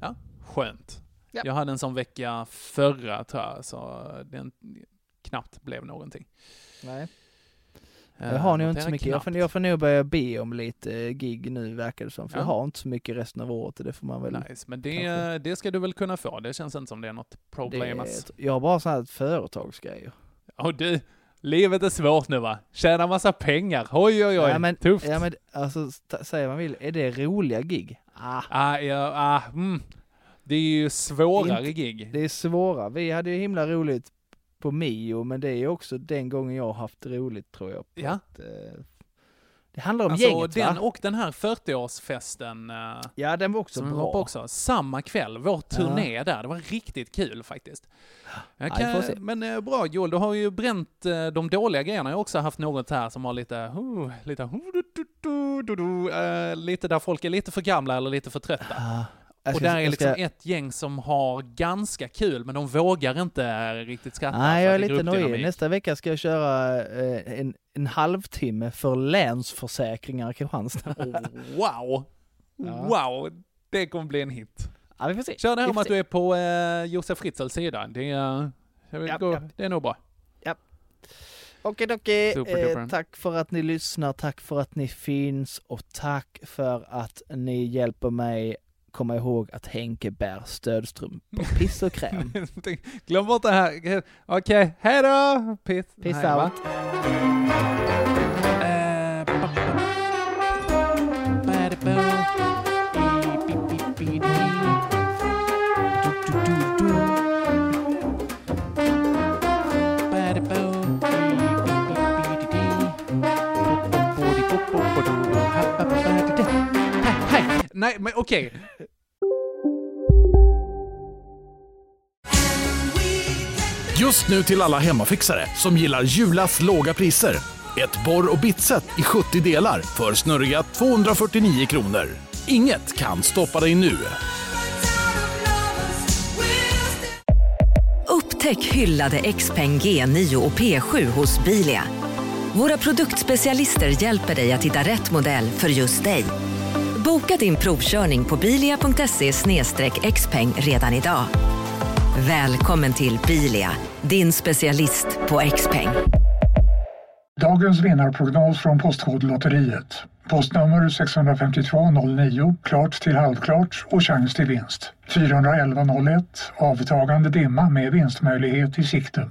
Ja, skönt.
Ja.
Jag hade en sån vecka förra tror jag, så det knappt blev någonting.
Nej.
Eh,
Jag har nog
det
inte så mycket. Jag får, jag får nog börja be om lite eh, gig nu verkar det som. För
Ja.
jag har inte så mycket resten av året och det får man väl.
Nice, men det,
kanske.
det ska du väl kunna få. Det känns inte som det är något problem.
jag har bara sådana här företagsgrejer.
Och du, livet är svårt nu va? Tjäna massa pengar. Oj, oj, oj.
Ja men,
Tufft.
ja, men alltså säger man vill, är det roliga gig? Ah,
Ah, ja, ah, mm. Det är ju svårare
Inte-
gig.
det är svåra. Vi hade ju himla roligt på Mio men det är också den gången jag har haft roligt tror jag.
Ja.
att, eh, det handlar om
Alltså
gänget
den
va?
och den här 40-årsfesten eh,
Ja den var också bra.
var också. Samma kväll, vår turné där. Det var riktigt kul faktiskt. Jag
Ja, får se.
men eh, bra Joel, du har ju bränt eh, de dåliga grejerna. Jag har också haft något här som har lite, uh, lite, uh, lite där folk är lite för gamla eller lite för trötta.
Jag
och
ska-
där är liksom
ska-
ett gäng som har ganska kul, men de vågar inte riktigt skratta.
Nej, jag är lite
gruppdynamik.
Nästa vecka ska jag köra eh, en, en halvtimme för Länsförsäkringar i Kristianstad.
Wow!
Ja.
Wow! Det kommer bli en hit.
Ja, vi får se.
Kör det här om att du är på eh, Josef Fritzls sida. Det, är,
Ja,
gå,
ja.
det är nog bra.
Okej, okej.
Superduper.
Eh, tack för att ni lyssnar, tack för att ni finns och tack för att ni hjälper mig komma ihåg att Henke bär stödstrumpor, piss och kräm.
Glöm bort det här. Okej, hej då! Peace,
Peace
Nej, va?
out.
Nej, men okej.
Just nu till alla hemmafixare som gillar Julas låga priser. Ett borr och bitset i 70 delar för snurriga 249 kronor. Inget kan stoppa dig nu.
Upptäck hyllade XPeng G9 och P7 hos Bilia. Våra produktspecialister hjälper dig att hitta rätt modell för just dig. Boka din provkörning på bilia.se xpeng redan idag. Välkommen till Bilia, din specialist på XPeng.
Dagens vinnarprognos från Postkodlotteriet. Postnummer 65209, klart till halvklart och chans till vinst. 41101, avtagande dimma med vinstmöjlighet i sikte.